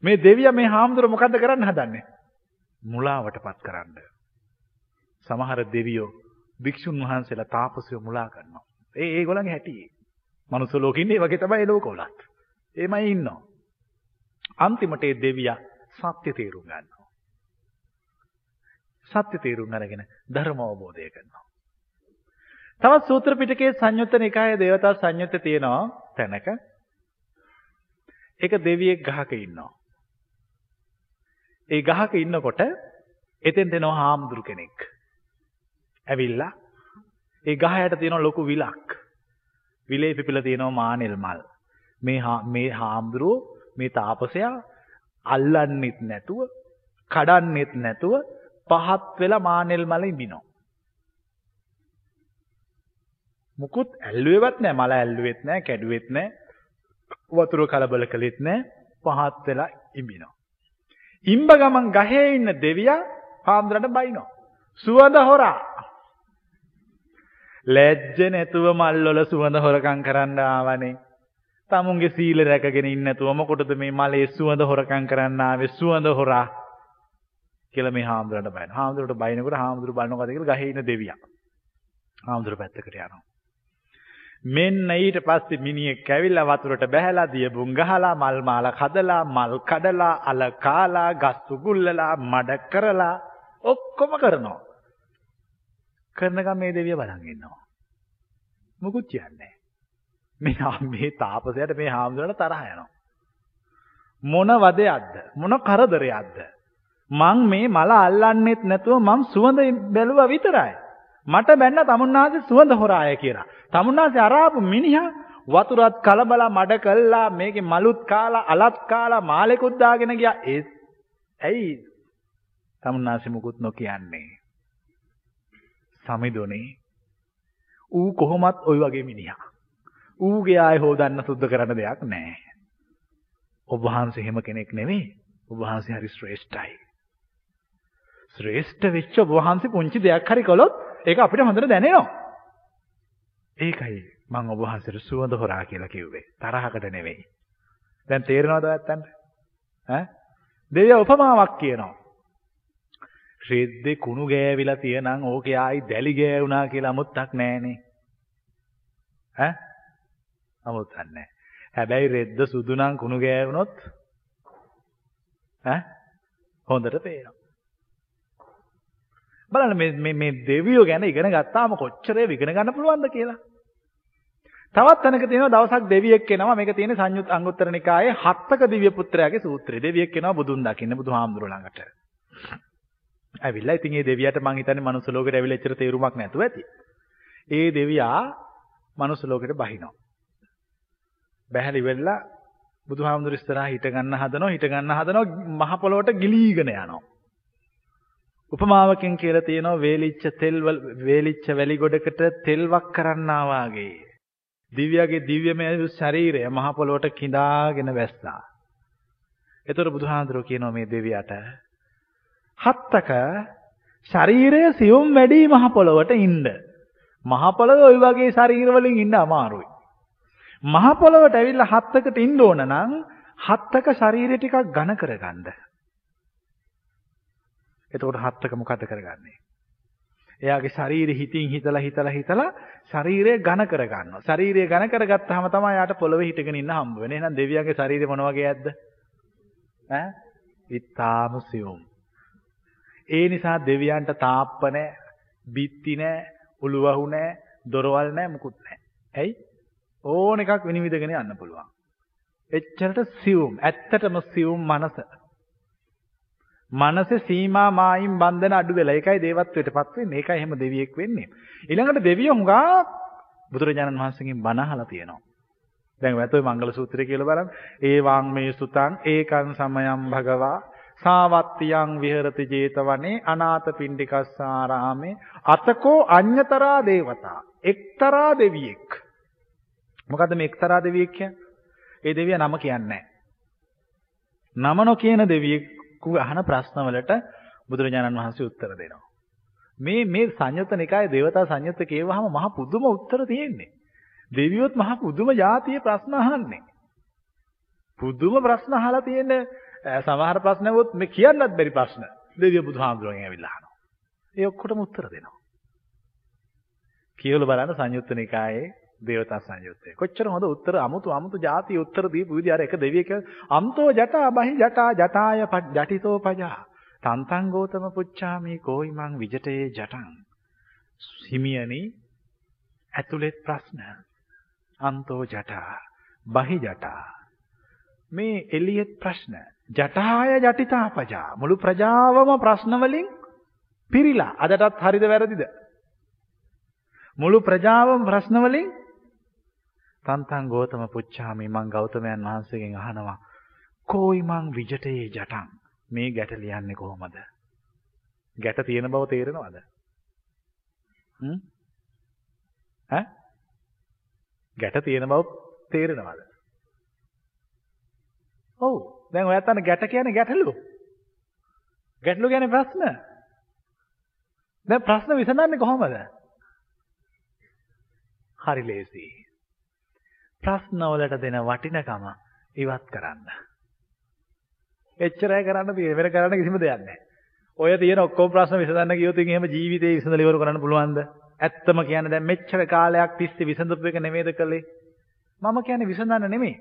මේ දෙවියා මේ හාමුදුර මොකද්ද කරන්න හදන්නේ? මුලාවටපත් කරන්න. සමහර දෙවියෝ භික්ෂුන් වහන්සේලා තාපසයෝ මුලා කරනවා. ඒ ඒගොල්ලන්ගේ හැටි. මනුස්ස ලෝකෙ ඉන්නේ වගේ තමයි ලෝකවලත්. එමයි ඉන්නවා. අන්තිමට ඒ දෙවියා සත්‍ය තේරුම් ගන්නවා. සත්‍ය තේරුම් අරගෙන ධර්ම අවබෝධය කරනවා. තවත් සූත්‍ර පිටකයේ සංයුත්ත නිකායේ දේවතා සංයුත්ත තියෙනවා තැනක. ඒක දෙවියෙක් ගහක ඉන්නවා. ඒ ගහක ඉන්නකොට එතෙන් දෙනවා හාමුදුරු කෙනෙක්. ඇවිල්ලා ඒ ගහ යට තියෙන ලොකු විලක්. විලේ පිපිලා තියෙනවා මානෙල් මල්. මේ මේ හාමුදුරුවෝ මේ තාපසයා අල්ලන්නෙත් නැතුව කඩන්නෙත් නැතුව පහත් වෙලා මානෙල් මල ඉඳිනවා. මුකුත් ඇල්ලුවේවත් නැහැ මල ඇල්ලුවෙත් නැහැ කැඩුවෙත් නැහැ වතුර කලබල කළෙත් නැහැ පහත් වෙලා ඉඹිනවා. ඉම්බ ගමන් ගහේ ඉන්න දෙවියා හාමුදුරන්ට බයිනවා. සුවඳ හොරා. ලැජ්ජ නැතුව මල්වල සුවඳ හොරකම් කරන්න ආවනේ. තමුන්ගේ සීල රැකගෙන ඉන්නේ නැතුව මොකටද මේ මලේ සුවඳ හොරකම් කරන්න ආවේ සුවඳ හොරා කියලා මේ හාමුදුරන්ට බයන. හාමුදුරට බයනකොට හාමුදුරු බලනකොට කියලා ගහේ ඉන්න දෙවියා. හාමුදුර පැත්තකට යනවා. මෙන්න ඊට පස්සේ මිනිහෙක් ඇවිල්ලා වතුරට බැහැලා දියබුන් ගහලා මල් මාලා කදලා මල් කඩලා අල කාලා ගස් උගුල්ලලා මඩ කරලා ඔක්කොම කරනවා. කරනකම් මේ දෙවිය බලන් ඉන්නවා. මුකුත් කියන්නේ මේ මේ තාපසයට මේ හාමුදුරන්ට තරහ යනවා. මොන වදයක්ද? මොන කරදරයක්ද? මං මේ මල අල්ලන්නෙත් නැතුව මං සුවඳ බැලුවා විතරයි. මට බැන්න තමුන්නාසේ සුවඳ හොරාය කියලා. තමුන්නාසේ අරාපු මිනිහා වතුරත් කලබලා මඩ කළා මේකේ මලුත් කාලා අලත් කාලා මාලෙකුත් දාගෙන ගියා. ඒ ඇයි තමුන්නාසේ මුකුත් නොකියන්නේ? සමිදුනේ ඌ කොහොමත් ওই වගේ මිනිහා. ඌගේ ආය හොදන්න සුද්ධ කරන්න දෙයක් නැහැ. ඔබ වහන්සේ එහෙම කෙනෙක් නෙවෙයි. ඔබ වහන්සේ හරි ශ්‍රේෂ්ඨයි. ශ්‍රේෂ්ඨ වෙච්ච ඔබ වහන්සේ පුංචි දෙයක් හරි කළොත් ඒක අපිට හොඳට දැනෙනවා. ඒකයි මම ඔබ වහන්සේට සුවඳ හොරා කියලා කිව්වේ. තරහකට නෙවෙයි. දැන් තේරෙනවද ඔයත්තන්ට? ඈ? දෙවිය උපමාවක් කියනවා. රෙද්දේ කුණු ගෑවිලා තියනනම් ඕකේ ආයි දැලි ගෑවුනා කියලා අමුත්තක් නැහනේ. ඈ? අමුත්තක් නැහැ. හැබැයි රෙද්ද සුදු නම් කුණු ගෑවුනොත් ඈ හොඳට පේනවා. බලන්න මේ මේ මේ දෙවියෝ ගැන ඉගෙන ගත්තාම කොච්චර ඉගෙන ගන්න පුළුවන්ද කියලා. තවත් තැනක තියෙනවා දවසක් දෙවියෙක් එනවා මේක තියෙන්නේ සංයුත් අංගුත්තර නිකායේ හත්ක දිව්‍ය පුත්‍රයාගේ සූත්‍රය. දෙවියෙක් එනවා බුදුන් දකින්න බුදුහාමුදුරුවෝ ළඟට. ඇවිල්ලා ඉතින් ඒ දෙවියට මං හිතන්නේ මනුස්ස ලෝකෙට ඇවිල්ලා එච්චර තේරුමක් නැතුව ඇති. ඒ දෙවියා මනුස්ස ලෝකෙට බහිනවා. බැහැලි වෙලා බුදුහාමුදුර ඉස්සරහා හිට ගන්න හදනවා හිට ගන්න හදනවා මහ පොළොවට ගිලීගෙන යනවා. උපමාවකින් කියලා තියෙනවා වේලිච්ච තෙල් වේලිච්ච වැලි ගොඩකට තෙල්වක් කරන්නා වාගේ. දිව්‍යගේ දිව්‍යමය ශරීරය මහ පොළොවට කිඳාගෙන වැස්සා. එතකොට බුදුහාඳුරෝ කියනවා මේ දෙවියට හත්තක ශරීරය සියුම් වැඩි මහ පොළොවට ඉන්න. මහ පොළොව ওই වගේ ශරීර වලින් ඉන්න අමාරුයි. මහ පොළොවට ඇවිල්ලා හත්තකට ඉන්න ඕන නම් හත්තක ශරීරය ටිකක් ඝන කරගන්න. එතකොට හත්තක මොකද කරගන්නේ? එයාගේ ශරීරය හිතින් හිතලා හිතලා හිතලා ශරීරය ඝන කරගන්නවා. ශරීරය ඝන කරගත්තාම තමයි යාට පොළවේ හිටගෙන ඉන්න හම්බ වෙන්නේ. එහෙනම් දෙවියන්ගේ ශරීරය මොන වගේ ඇද්ද? ඈ? ඉතාම සියුම්. ඒ නිසා දෙවියන්ට තාප්ප නැහැ, බිත්ති නැහැ, උළුවහු නැහැ, දොරවල් නැහැ, මුකුත් නැහැ. ඇයි? ඕන එකක් විනිවිදගෙන යන්න පුළුවන්. එච්චරට සියුම්, ඇත්තටම සියුම් මනස. මනසේ සීමා මායිම් බන්ධන අඩු වෙලා ඒකයි දේවත්වයටපත් වෙන්නේ. ඒකයි එහෙම දෙවියෙක් වෙන්නේ. ඊළඟට දෙවියෝ හුඟා බුදුරජාණන් වහන්සේගෙන් බණ අහලා තියෙනවා. දැන් වැතොයි මංගල සූත්‍රය කියලා බලන්න. ඒ වාං මේ සුතං ඒකං සමයං භගවා සාවත්තියං විහෙරති 제තවනේ අනාථ පිණ්ඩිකස්සාරාමේ අතකෝ අඤ්‍යතරා දේවතා එක්තරා දෙවියෙක් මොකද්ද මේ එක්තරා දෙවියෙක් කියන්නේ? ඒ දෙවියා නම කියන්නේ නම නොකියන දෙවියෙකු අහන ප්‍රශ්නවලට බුදුරජාණන් වහන්සේ උත්තර දෙනවා. මේ මේ සංයුත්ත නිකායේ දේවතා සංයුත්ත කියවහම මහ පුදුම උත්තර තියෙන්නේ. දෙවියොත් මහ පුදුම જાතියේ ප්‍රශ්න අහන්නේ. පුදුම ප්‍රශ්න අහලා තියෙන සමහර ප්‍රශ්න වොත් මේ කියන්නත් බැරි ප්‍රශ්න. දෙවියෝ බුදුහාමුදුරන්ගෙන් ඇවිල්ලා අහනවා. ඒ ඔක්කොටම උත්තර දෙනවා. කියවල බලන්න සංයුත්ත නිකායේ දේවතා සංයුත්තේ. කොච්චර හොඳ උත්තර අමුතු අමුතු ಜಾති උත්තර දීපු විදිහ අර එක දෙවියෙක් අම්තෝ ජටා බහි ජටා ජටාය ජටිතෝ පජා. තන්තං ගෝතම පුච්චාමි කෝයි මං විජටේ ජටං. හිමියනි ඇතුළෙත් ප්‍රශ්න. අන්තෝ ජටා බහි ජටා. මේ එළියෙත් ප්‍රශ්න. ජටාය ජටිතා පජා. මුළු ප්‍රජාවම ප්‍රශ්න වලින් පිරීලා. අදටත් හරිද වැරදිද? මුළු ප්‍රජාවම ප්‍රශ්න වලින් තන්තං ගෝතම පුච්චාමි මං ගෞතමයන් වහන්සේගෙන් අහනවා කෝයි මං විජටේ ජටං? මේ ගැට ලියන්නේ කොහොමද? ගැට තියෙන බව තේරෙනවද? හ්ම්? ඈ? ගැට තියෙන බව තේරෙනවද? ඔව්. දැන් ඔයත් අන්න ගැට කියන්නේ ගැටලු. ගැටලු කියන්නේ ප්‍රශ්න. දැන් ප්‍රශ්න විසඳන්නේ කොහොමද? හරි ලේසියි. ප්‍රශ්නවලට දෙන වටිනකම ඉවත් කරන්න. එච්චරයි කරන්න තියෙන්නේ. වෙන කරන්න කිසිම දෙයක් නැහැ. ඔය තියෙන ඔක්කොම ප්‍රශ්න විසඳන්න ගියොත් එහෙම ජීවිතේ විසඳලා ඉවර කරන්න පුළුවන්ද? ඇත්තම කියන්නේ දැන් මෙච්චර කාලයක් තිස්සේ විසඳපු එක නෙමෙයිද කළේ? මම කියන්නේ විසඳන්න නෙමෙයි.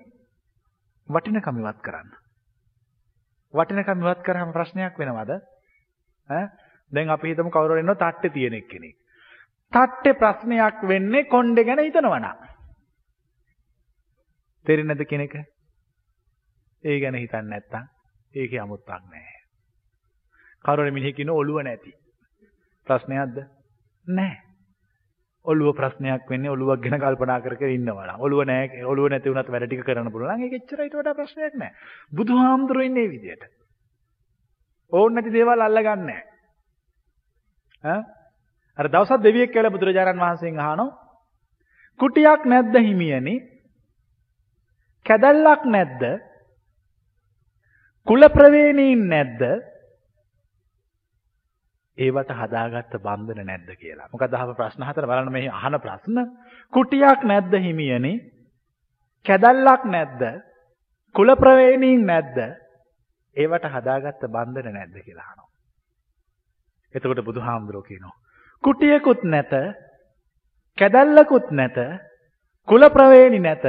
වටිනකම ඉවත් කරන්න. වටිනකම ඉවත් කරාම ප්‍රශ්නයක් වෙනවද? ඈ දැන් අපි හිතමු කවුරු හරි ඉන්නවා තට්ටේ තියෙන කෙනෙක්. තට්ටේ ප්‍රශ්නයක් වෙන්නේ කොණ්ඩේ ගැන හිතනවා නම්. තේරෙන්නේ නැද්ද කෙනෙක්? ඒ ගැන හිතන්නේ නැත්තම් ඒකේ අමුත්තක් නැහැ. කවුරු හරි මිනිහෙක් ඉන්න ඔළුව නැති. ප්‍රශ්නයක්ද? නැහැ. ඔළුව ප්‍රශ්නයක් වෙන්නේ ඔළුවක් ගැන කල්පනා කර කර ඉන්නවා නම්. ඔළුව නැහැ ඔළුව නැති වුණත් වැඩ ටික කරන්න පුළුවන්. නම් ඒක එච්චර ඊට වඩා ප්‍රශ්නයක් නැහැ. බුදුහාමුදුරුවෝ ඉන්නේ මේ විදියට. ඕන් නැති දේවල් අල්ලගන්නේ නැහැ. අර දවසක් දෙවියෙක් කියලා බුදුරජාණන් වහන්සේගෙන් අහනවා කුටියක් නැද්ද හිමියනි? කැදල්ලක් නැද්ද? කුල ප්‍රවේණීන් නැද්ද? ඒවට හදාගත්ත බන්ධන නැද්ද කියලා. මොකද අහපු ප්‍රශ්න හතර බලන්න මේ අහන ප්‍රශ්න. කුටියක් නැද්ද හිමියනි? කැදල්ලක් නැද්ද? කුල ප්‍රවේණීන් නැද්ද? ඒවට හදාගත්ත බන්ධන නැද්ද කියලා අහනවා. එතකොට බුදුහාමුදුරුවෝ කියනවා කුටියකුත් නැත කැදල්ලකුත් නැත කුල ප්‍රවේණි නැත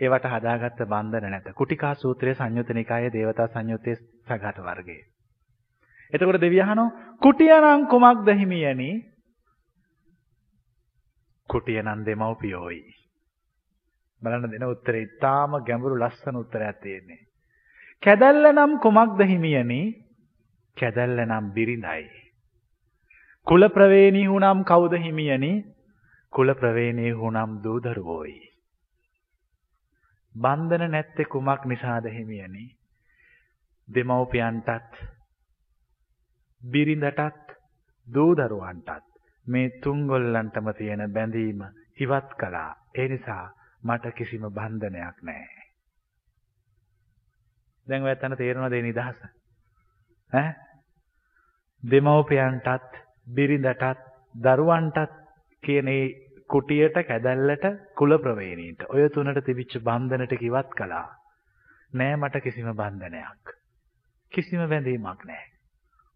ඒවට හදාගත්ත බන්ධන නැත කුටිකා සූත්‍රයේ සංයුත නිකායේ දේවතා සංයුත්තේ සගත වර්ගයේ එතකොට දෙවිය අහනවා කුටියනම් කුමක්ද හිමියනි? කුටියනම් දෙමව්පියෝයි. බලන්න දෙන උත්තරේ ඉතාම ගැඹුරු ලස්සන උත්තරයක් තියෙන්නේ. කැදැල්ල නම් කුමක්ද හිමියනි? කැදැල්ල නම් බිරිඳයි. කුල ප්‍රවේණී වුනම් කවුද හිමියනි? කුල ප්‍රවේණී වුනම් දූ දරුවෝයි. බන්ධන නැත්තේ කුමක් නිසාද හිමියනි? දෙමව්පියන්ටත් බිරිඳටත් දූ දරුවන්ටත් මේ තුන්ගොල්ලන්ටම තියෙන බැඳීම ඉවත් කළා. ඒ නිසා මට කිසිම බන්ධනයක් නැහැ. දැන් ඔය ඇත්තට තේරෙනවද මේ නිදහස? ඈ දෙමව්පියන්ටත් බිරිඳටත් දරුවන්ටත් කියන ඒ කුටියට කැදැල්ලට කුල ප්‍රවේණීන්ට ඔය තුනට තිබිච්ච බන්ධන ටික ඉවත් කළා. නෑ මට කිසිම බන්ධනයක්. කිසිම බැඳීමක් නෑ.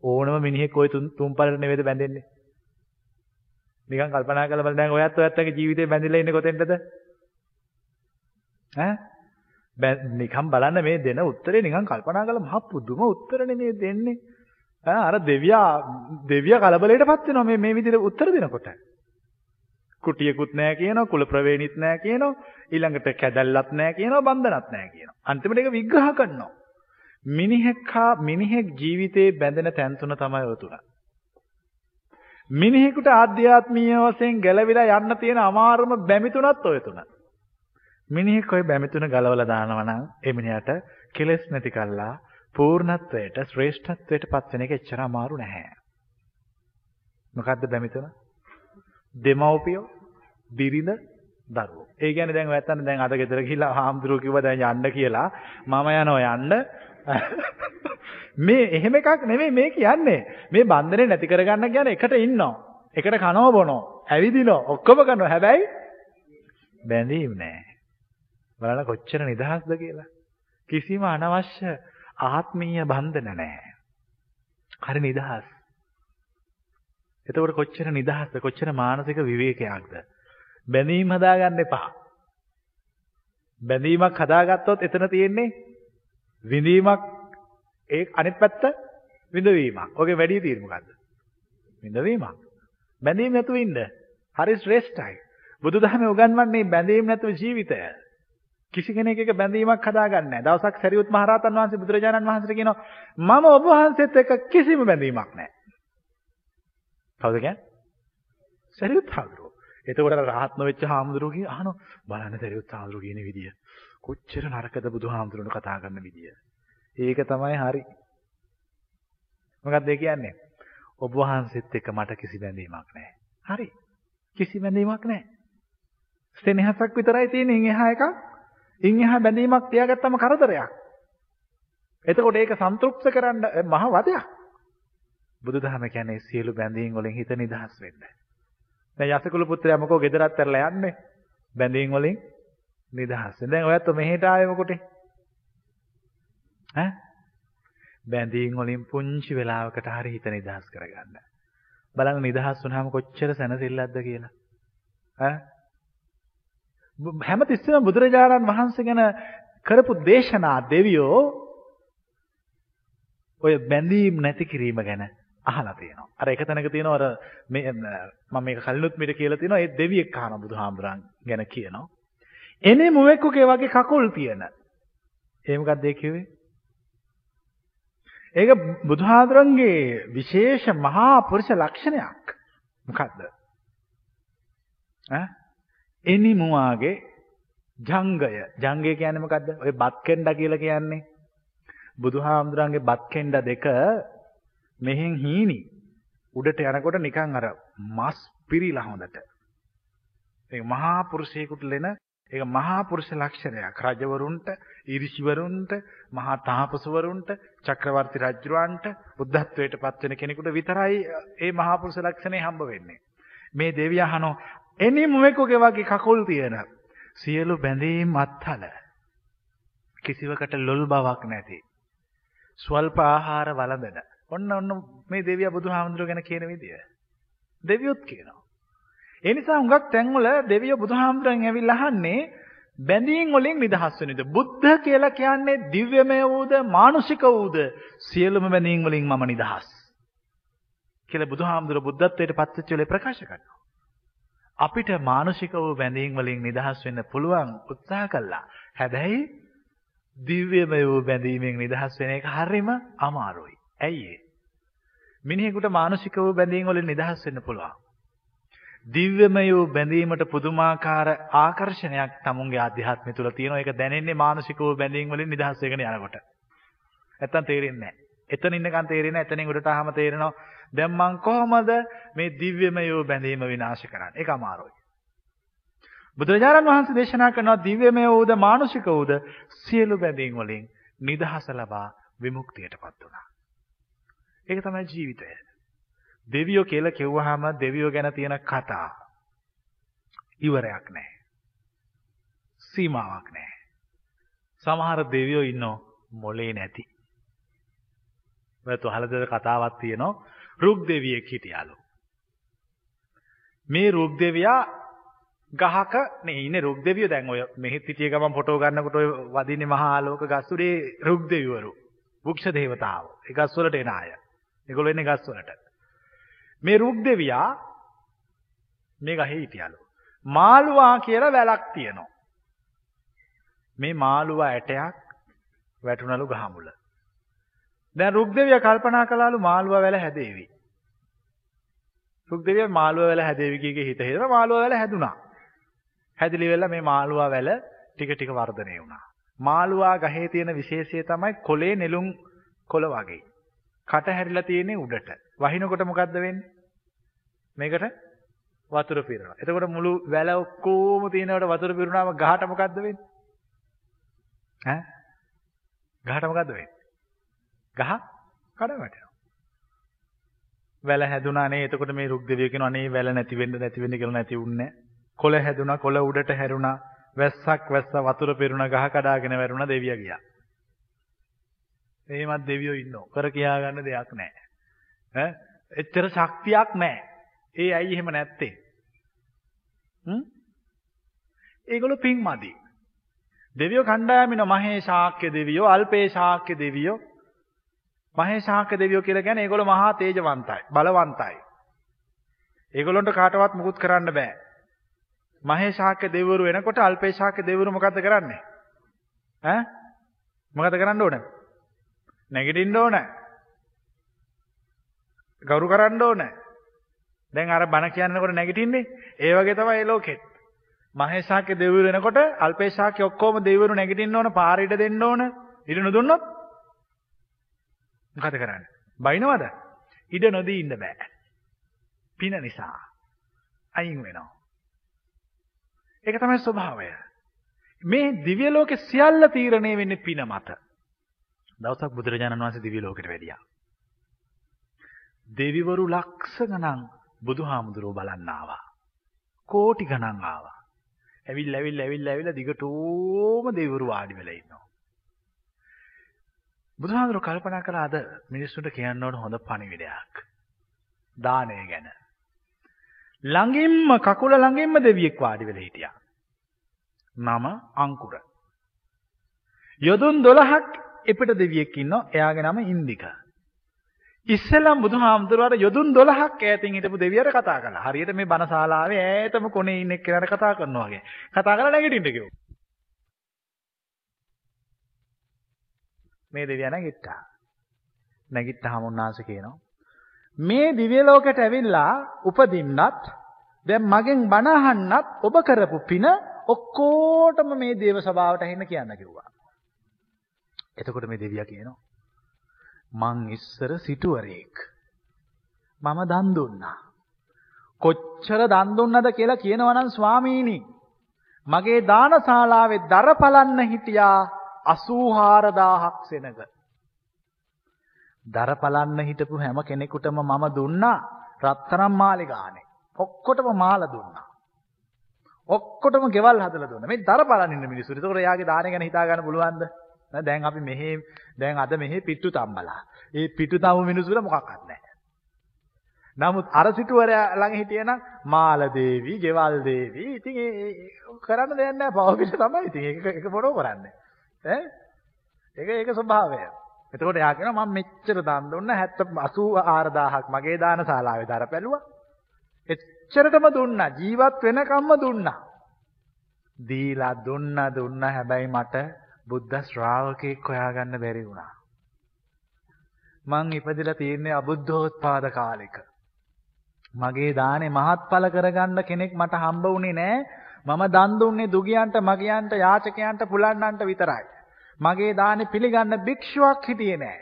ඕනම මිනිහෙක් ওই තුන් තුන්පලට නෙවෙයිද බැඳෙන්නේ. නිකන් කල්පනා කරලා බලන්න දැන් ඔයත් ඔයත්ගේ ජීවිතේ බැඳිලා ඉන්නේ කොතෙන්ද? ඈ නිකන් බලන්න මේ දෙන උත්තරේ නිකන් කල්පනා කරලා මහ පුදුම උත්තරනේ මේ දෙන්නේ. ඈ අර දෙවියා දෙවියා කලබලයටපත් වෙනවා මේ මේ විදිහට උත්තර දෙනකොට. කුටියකුත් නැහැ කියනවා කුල ප්‍රවේණිත් නැහැ කියනවා ඊළඟට කැදල්ලත් නැහැ කියනවා බන්ධනත් නැහැ කියනවා. අන්තිමට ඒක විග්‍රහ කරනවා. මිනිහෙක් හා මිනිහෙක් ජීවිතේ බැඳෙන තැන් තුන තමයි ඔය තුන. මිනිහෙකුට ආධ්‍යාත්මීය වශයෙන් ගැලවිලා යන්න තියෙන අමාරුම බැමි තුනත් ඔය තුන. මිනිහෙක් ඔය බැමි තුන ගලවලා දානවා නම් ඒ මිනිහට කෙලෙස් නැති කළා පූර්ණත්වයට ශ්‍රේෂ්ඨත්වයට පත් වෙන එක එච්චර අමාරු නැහැ. මොකද්ද බැමි තුන? දෙමව්පියෝ, බිරිඳ, දරුවෝ. ඒ කියන්නේ දැන් ඔයත්තන් දැන් අද ගෙදර ගිහිල්ලා හාමුදුරුවෝ කිව්වා දැන් යන්න කියලා මම යනවා යන්න <laughs> මේ එහෙම එකක් නෙමෙයි මේ කියන්නේ. මේ බන්ධනේ නැති කරගන්න කියන්නේ එකට ඉන්නවා. එකට කනව බොනවා. ඇවිදිනවා. ඔක්කොම කරනවා. හැබැයි බැඳීම් නැහැ. බලන්න කොච්චර නිදහස්ද කියලා. කිසිම අනවශ්‍ය ආත්මීය බන්ධන නැහැ. හරි නිදහස්. එතකොට කොච්චර නිදහස්ද කොච්චර මානසික විවේකයක්ද බැඳීම් හදාගන්න එපා බැඳීමක් හදාගත්තොත් එතන තියෙන්නේ විඳීමක් ඒ අනිත් පැත්ත විඳවීමක්. ඔගේ වැඩි තියෙන්නේ මොකද්ද? විඳවීමක්. බැඳීම් නැතුව ඉන්න. හරි ශ්‍රේෂ්ඨයි. බුදුදහමේ උගන්වන්නේ බැඳීම් නැතුව ජීවිතය. කිසි කෙනෙක් එක බැඳීමක් හදාගන්නේ නැහැ. දවසක් සරියුත් මහ රහතන් වහන්සේ බුදුරජාණන් වහන්සේට කියනවා මම ඔබ වහන්සේත් එක්ක කිසිම බැඳීමක් නැහැ. කවුද කියන්නේ? සරියුත් හාමුදුරුවෝ. එතකොට රහත් නොවෙච්ච හාමුදුරුවෝ කියන අහනවා බලන්න සරියුත් හාමුදුරුවෝ කියන විදිය. කොච්චර නරකද බුදුහාමුදුරනේ කතා කරන විදිය. ඒක තමයි හරි. මොකක්ද ඒ කියන්නේ? ඔබ වහන්සේත් එක්ක මට කිසි බැඳීමක් නැහැ. හරි. කිසි බැඳීමක් නැහැ. සෙනෙහසක් විතරයි තියෙන්නේ. ඉන් එහා එකක්. ඉන් එහා බැඳීමක් තියාගත්තම කරදරයක්. එතකොට ඒක සන්තුෂ්ත කරන්න මහ වදයක්. බුදුදහම කියන්නේ සියලු බැඳීම් වලින් හිත නිදහස් වෙන්න. දැන් යසකුල පුත්‍රයා මොකෝ ගෙදරත් ඇරලා යන්නේ? බැඳීම් වලින් නිදහස්. දැන් ඔයත් මෙහෙට ආවේ මොකටේ? ඈ බැඳීම් වලින් පුංචි වෙලාවකට හරි හිත නිදහස් කරගන්න. බලන්න නිදහස් වුණාම කොච්චර සැනසෙල්ලක්ද කියලා. ඈ හැමතිස්සෙම බුදුරජාණන් වහන්සේ ගැන කරපු දේශනා දෙවියෝ ඔය බැඳීම් නැති කිරීම ගැන අහලා තියෙනවා. අර එක තැනක තියෙනවා අර මේ මම මේක කලිනුත් මිට කියලා තියෙනවා ඒ දෙවියෙක් අහන බුදුහාමුදුරන් ගැන කියනවා. එනේ මුවෙක්කුගේ වගේ කකුල් තියෙන. ඒ මොකක්ද ඒ කිව්වේ? ඒක බුදුහාඳුරන්ගේ විශේෂ මහා පුරුෂ ලක්ෂණයක්. මොකද්ද? ඈ එනිමුවාගේ ජංගය. ජංගය කියන්නේ මොකද්ද? ඔය බත් කෙන්ඩා කියලා කියන්නේ. බුදුහාමුදුරන්ගේ බත් කෙන්ඩා දෙක මෙහෙන් හීනි. උඩට යනකොට නිකන් අර මස් පිරීලා හොඳට. ඒක මහා පුරුෂයෙකුට ලෙන ඒක මහා පුරුෂ ලක්ෂණයක්. රජවරුන්ට, ඊරිසිවරුන්ට, මහා තාපසවරුන්ට, චක්‍රවර්ති රජුරවන්ට, බුද්ධත්වයට පත් වෙන කෙනෙකුට විතරයි මේ මහා පුරුෂ ලක්ෂණේ හම්බ වෙන්නේ. මේ දෙවිය අහනෝ එනි මුවෙකුගේ වගේ කකුල් තියෙන සියලු බැඳීම් අත්හල කිසිවකට ලොල් බවක් නැති ස්වල්ප ආහාර වළඳන ඔන්න ඔන්න මේ දෙවිය බුදුහාමුදුරුවෝ ගැන කියන විදිය දෙවියොත් කියනවා ඒ නිසා හුඟක් තැන්වල දෙවියෝ බුදුහාමුදුරන් ඇවිල්ලා අහන්නේ බැඳීම් වලින් නිදහස් වෙන විදිහ. බුද්ධ කියලා කියන්නේ දිව්‍යමය වූද මානුෂික වූද සියලුම බැඳීම් වලින් මම නිදහස්. කියලා බුදුහාමුදුරුවෝ බුද්ධත්වයට පත්වෙච්ච වෙලේ ප්‍රකාශ කරනවා. අපිට මානුෂික වූ බැඳීම් වලින් නිදහස් වෙන්න පුළුවන් උත්සාහ කළා. හැබැයි දිව්‍යමය වූ බැඳීමෙන් නිදහස් වෙන එක හරිම අමාරුයි. ඇයි ඒ? මිනිහෙකුට මානුෂික වූ බැඳීම් වලින් නිදහස් වෙන්න පුළුවන්. දිව්‍යමය වූ බැඳීමට පුදුමාකාර ආකර්ෂණයක් තමුන්ගේ ආධ්‍යාත්මය තුළ තියෙනවා. ඒක දැනෙන්නේ මානසික වූ බැඳීම් වලින් නිදහස් වෙගෙන යනකොට. නැත්තම් තේරෙන්නේ නැහැ. එතන ඉන්නකන් තේරෙන්නේ නැහැ. එතනින් උඩට ආවම තේරෙනවා. දැන් මං කොහොමද මේ දිව්‍යමය වූ බැඳීම විනාශ කරන්නේ? ඒක අමාරුයි. බුදුරජාණන් වහන්සේ දේශනා කරනවා දිව්‍යමය වූද මානුෂික වූද සියලු බැඳීම් වලින් නිදහස ලබා විමුක්තියටපත් වුණා. ඒක තමයි ජීවිතය. දෙවියෝ කියලා කිව්වහම දෙවියෝ ගැන තියෙන කතා ඉවරයක් නැහැ. සීමාවක් නැහැ. සමහර දෙවියෝ ඉන්නෝ මොලේ නැති. ඔයත් අහලද කතාවක් තියෙනවා රුක් දෙවියෙක් හිටියාලු. මේ රුක් දෙවියා ගහක නේ ඉන්නේ රුක් දෙවියෝ දැන් ඔය මෙහෙත් හිටිය ගමන් ෆොටෝ ගන්නකොට ඔය වදින්නේ මහා ආලෝක ගස්ුරේ රුක් දෙවිවරු. වෘක්ෂ දේවතාවෝ. ඒ ගස්වලට එන අය. ඒගොල්ලෝ එන්නේ ගස්වලට. මේ රුක් දෙවියා මේ ගහේ හිටියලු. මාළුවා කියලා වැලක් තියෙනවා. මේ මාළුවා ඇටයක් වැටුණලු ගහමුල. දැන් රුක් දෙවිය කල්පනා කළාලු මාළුවා වැල හැදේවි. රුක් දෙවිය මාළුවා වැල හැදේවි කීකේ හිත හිතලා මාළුවා වැල හැදුනා. හැදිලි වෙලා මේ මාළුවා වැල ටික ටික වර්ධනය වුණා. මාළුවා ගහේ තියෙන විශේෂය තමයි කොලේ නෙළුම් කොළ වගේ. කට හැරිලා තියෙන්නේ උඩට. වහිනකොට මොකද්ද වෙන්නේ? මේකට වතුර පිරෙනවා. එතකොට මුළු වැල ඔක්කොම තියෙනකොට වතුර පිරුණාම ගහට මොකද්ද වෙන්නේ? ඈ? ගහට මොකද්ද වෙන්නේ? ගහ කඩ වැටෙනවා. වැල හැදුනා නේ. එතකොට මේ රුක් දෙවිය කියනවා නේ වැල නැති වෙන්න නැති වෙන්න කියලා නැති වුන්නේ. කොළ හැදුනා කොළ උඩට හැරුණා. වැස්සක් වැස්ස වතුර පිරුණා ගහ කඩාගෙන වැරුණා දෙවියා ගියා. එහෙමත් දෙවියෝ ඉන්නෝ. කර කියා ගන්න දෙයක් නැහැ. ඈ එච්චර ශක්තියක් නැහැ. ඒ ඇයි එහෙම නැත්තේ? හ්ම්? ඒගොල්ලෝ පිං මදි. දෙවියෝ කණ්ඩායමින මහේ ශාක්‍ය දෙවියෝ, අල්පේ ශාක්‍ය දෙවියෝ. මහේ ශාක්‍ය දෙවියෝ කියලා කියන්නේ ඒගොල්ලෝ මහා තේජවන්තයි, බලවන්තයි. ඒගොල්ලන්ට කාටවත් මුකුත් කරන්න බෑ. මහේ ශාක්‍ය දෙවිවරු එනකොට අල්පේ ශාක්‍ය දෙවිවරු මොකද්ද කරන්නේ? ඈ? මොකද කරන්න ඕන? නැගිටින්න ඕන. ගෞරව කරන්න ඕන. දැන් අර බණ කියනකොට නැගිටින්නේ ඒ වගේ තමයි මේ ලෝකෙත්. මහේශාක්‍ය දෙවිවරු වෙනකොට අල්පේශාක්‍ය ඔක්කොම දෙවිවරු නැගිටින්න ඕන පාර ඉඩ දෙන්න ඕන. ඉඩ නොදුන්නොත් මොකද කරන්නේ? බයිනවද? ඉඩ නොදී ඉන්න බෑ. පින නිසා අයින් වෙනවා. ඒක තමයි ස්වභාවය. මේ දිව්‍ය ලෝකේ සියල්ල තීරණය වෙන්නේ පින මත. දවසක් බුදුරජාණන් වහන්සේ දිව්‍ය ලෝකෙට වැඩියා. දෙවිවරු ලක්ෂ ගණන් බුදුහාමුදුරුවෝ බලන්න ආවා. කෝටි ගණන් ආවා. ඇවිල්ලා ඇවිල්ලා ඇවිල්ලා ඇවිල්ලා දිගටම දෙවිවරු වාඩි වෙලා ඉන්නවා. බුදුහාමුදුරුවෝ කල්පනා කළා අද මිනිස්සුන්ට කියන්න ඕන හොඳ පණිවිඩයක්. දානය ගැන. ළඟින්ම කකුල ළඟින්ම දෙවියෙක් වාඩි වෙලා හිටියා. නම අංකුර. යොදුන් 12ක් එපිට දෙවියෙක් ඉන්නවා. එයාගේ නම ඉන්දික. ඉස්සෙල්ලම බුදුහාමුදුරුවෝ යොදුන් 12ක් ඈතින් හිටපු දෙවියර කතා කළා. හරියට මේ බණශාලාවේ ඈතම කොනේ ඉන්න එක්කෙනාට කතා කරනවා වගේ. කතා කරලා නැගිටින්න කිව්වා. මේ දෙවියා නැගිට්ටා. නැගිට්ටාම උන්වහන්සේ කියනවා මේ දිව්‍ය ලෝකයට ඇවිල්ලා උපදින්නත් දැන් මගෙන් බණ අහන්නත් ඔබ කරපු පින ඔක්කොටම මේ දේව සභාවට ඇහෙන්න කියන්න කිව්වා. එතකොට මේ දෙවියා කියනවා මං ඉස්සර සිටුවරයෙක්. මම දන් දුන්නා. කොච්චර දන් දුන්නද කියලා කියනවනම් ස්වාමීනි මගේ දානශාලාවේ දර පලන්න හිටියා 84000ක් සෙනඟ. දර පලන්න හිටපු හැම කෙනෙකුටම මම දුන්නා රත්තරන් මාලේ ගානේ. ඔක්කොටම මාල දුන්නා. ඔක්කොටම ගෙවල් හදලා දුන්නා. මේ දර බලන් ඉන්න මිනිස්සු. ඒතකොට එයාගේ දාන ගැන හිතා ගන්න පුළුවන්ද? දැන් අපි මෙහෙ දැන් අද මෙහෙ පිට්ටු තම්බලා. ඒ පිට්ටු තම්බු මිනිස්සුන්ට මොකක්වත් නැහැ. නමුත් අර සිටුවරයා ළඟ හිටියනම් මාල දේවි, ගෙවල් දේවි. ඉතින් ඒ කරන්න දෙයක් නැහැ. පවකිට තමයි. ඉතින් ඒක ඒක මොනව කරන්නේ? ඈ? ඒක ඒක ස්වභාවය. එතකොට එයා කියනවා මම මෙච්චර දන් දුන්න 84000ක් මගේ දානශාලාවේ දර පැලුවා. එච්චරටම දුන්නා. ජීවත් වෙනකම්ම දුන්නා. දීලා දුන්න දුන්න හැබැයි මට බුද්ධ ශ්‍රාවකෙක් හොයාගන්න බැරි වුණා. මං ඉපදිලා තියෙන්නේ අබුද්ධෝත්පාද කාලෙක. මගේ දානේ මහත්ඵල කරගන්න කෙනෙක් මට හම්බ වුණේ නෑ. මම දන් දුන්නේ දුගියන්ට, මගියන්ට, යාචකයන්ට, පුලන්නන්ට විතරයි. මගේ දානේ පිළිගන්න භික්ෂුවක් හිටියේ නෑ.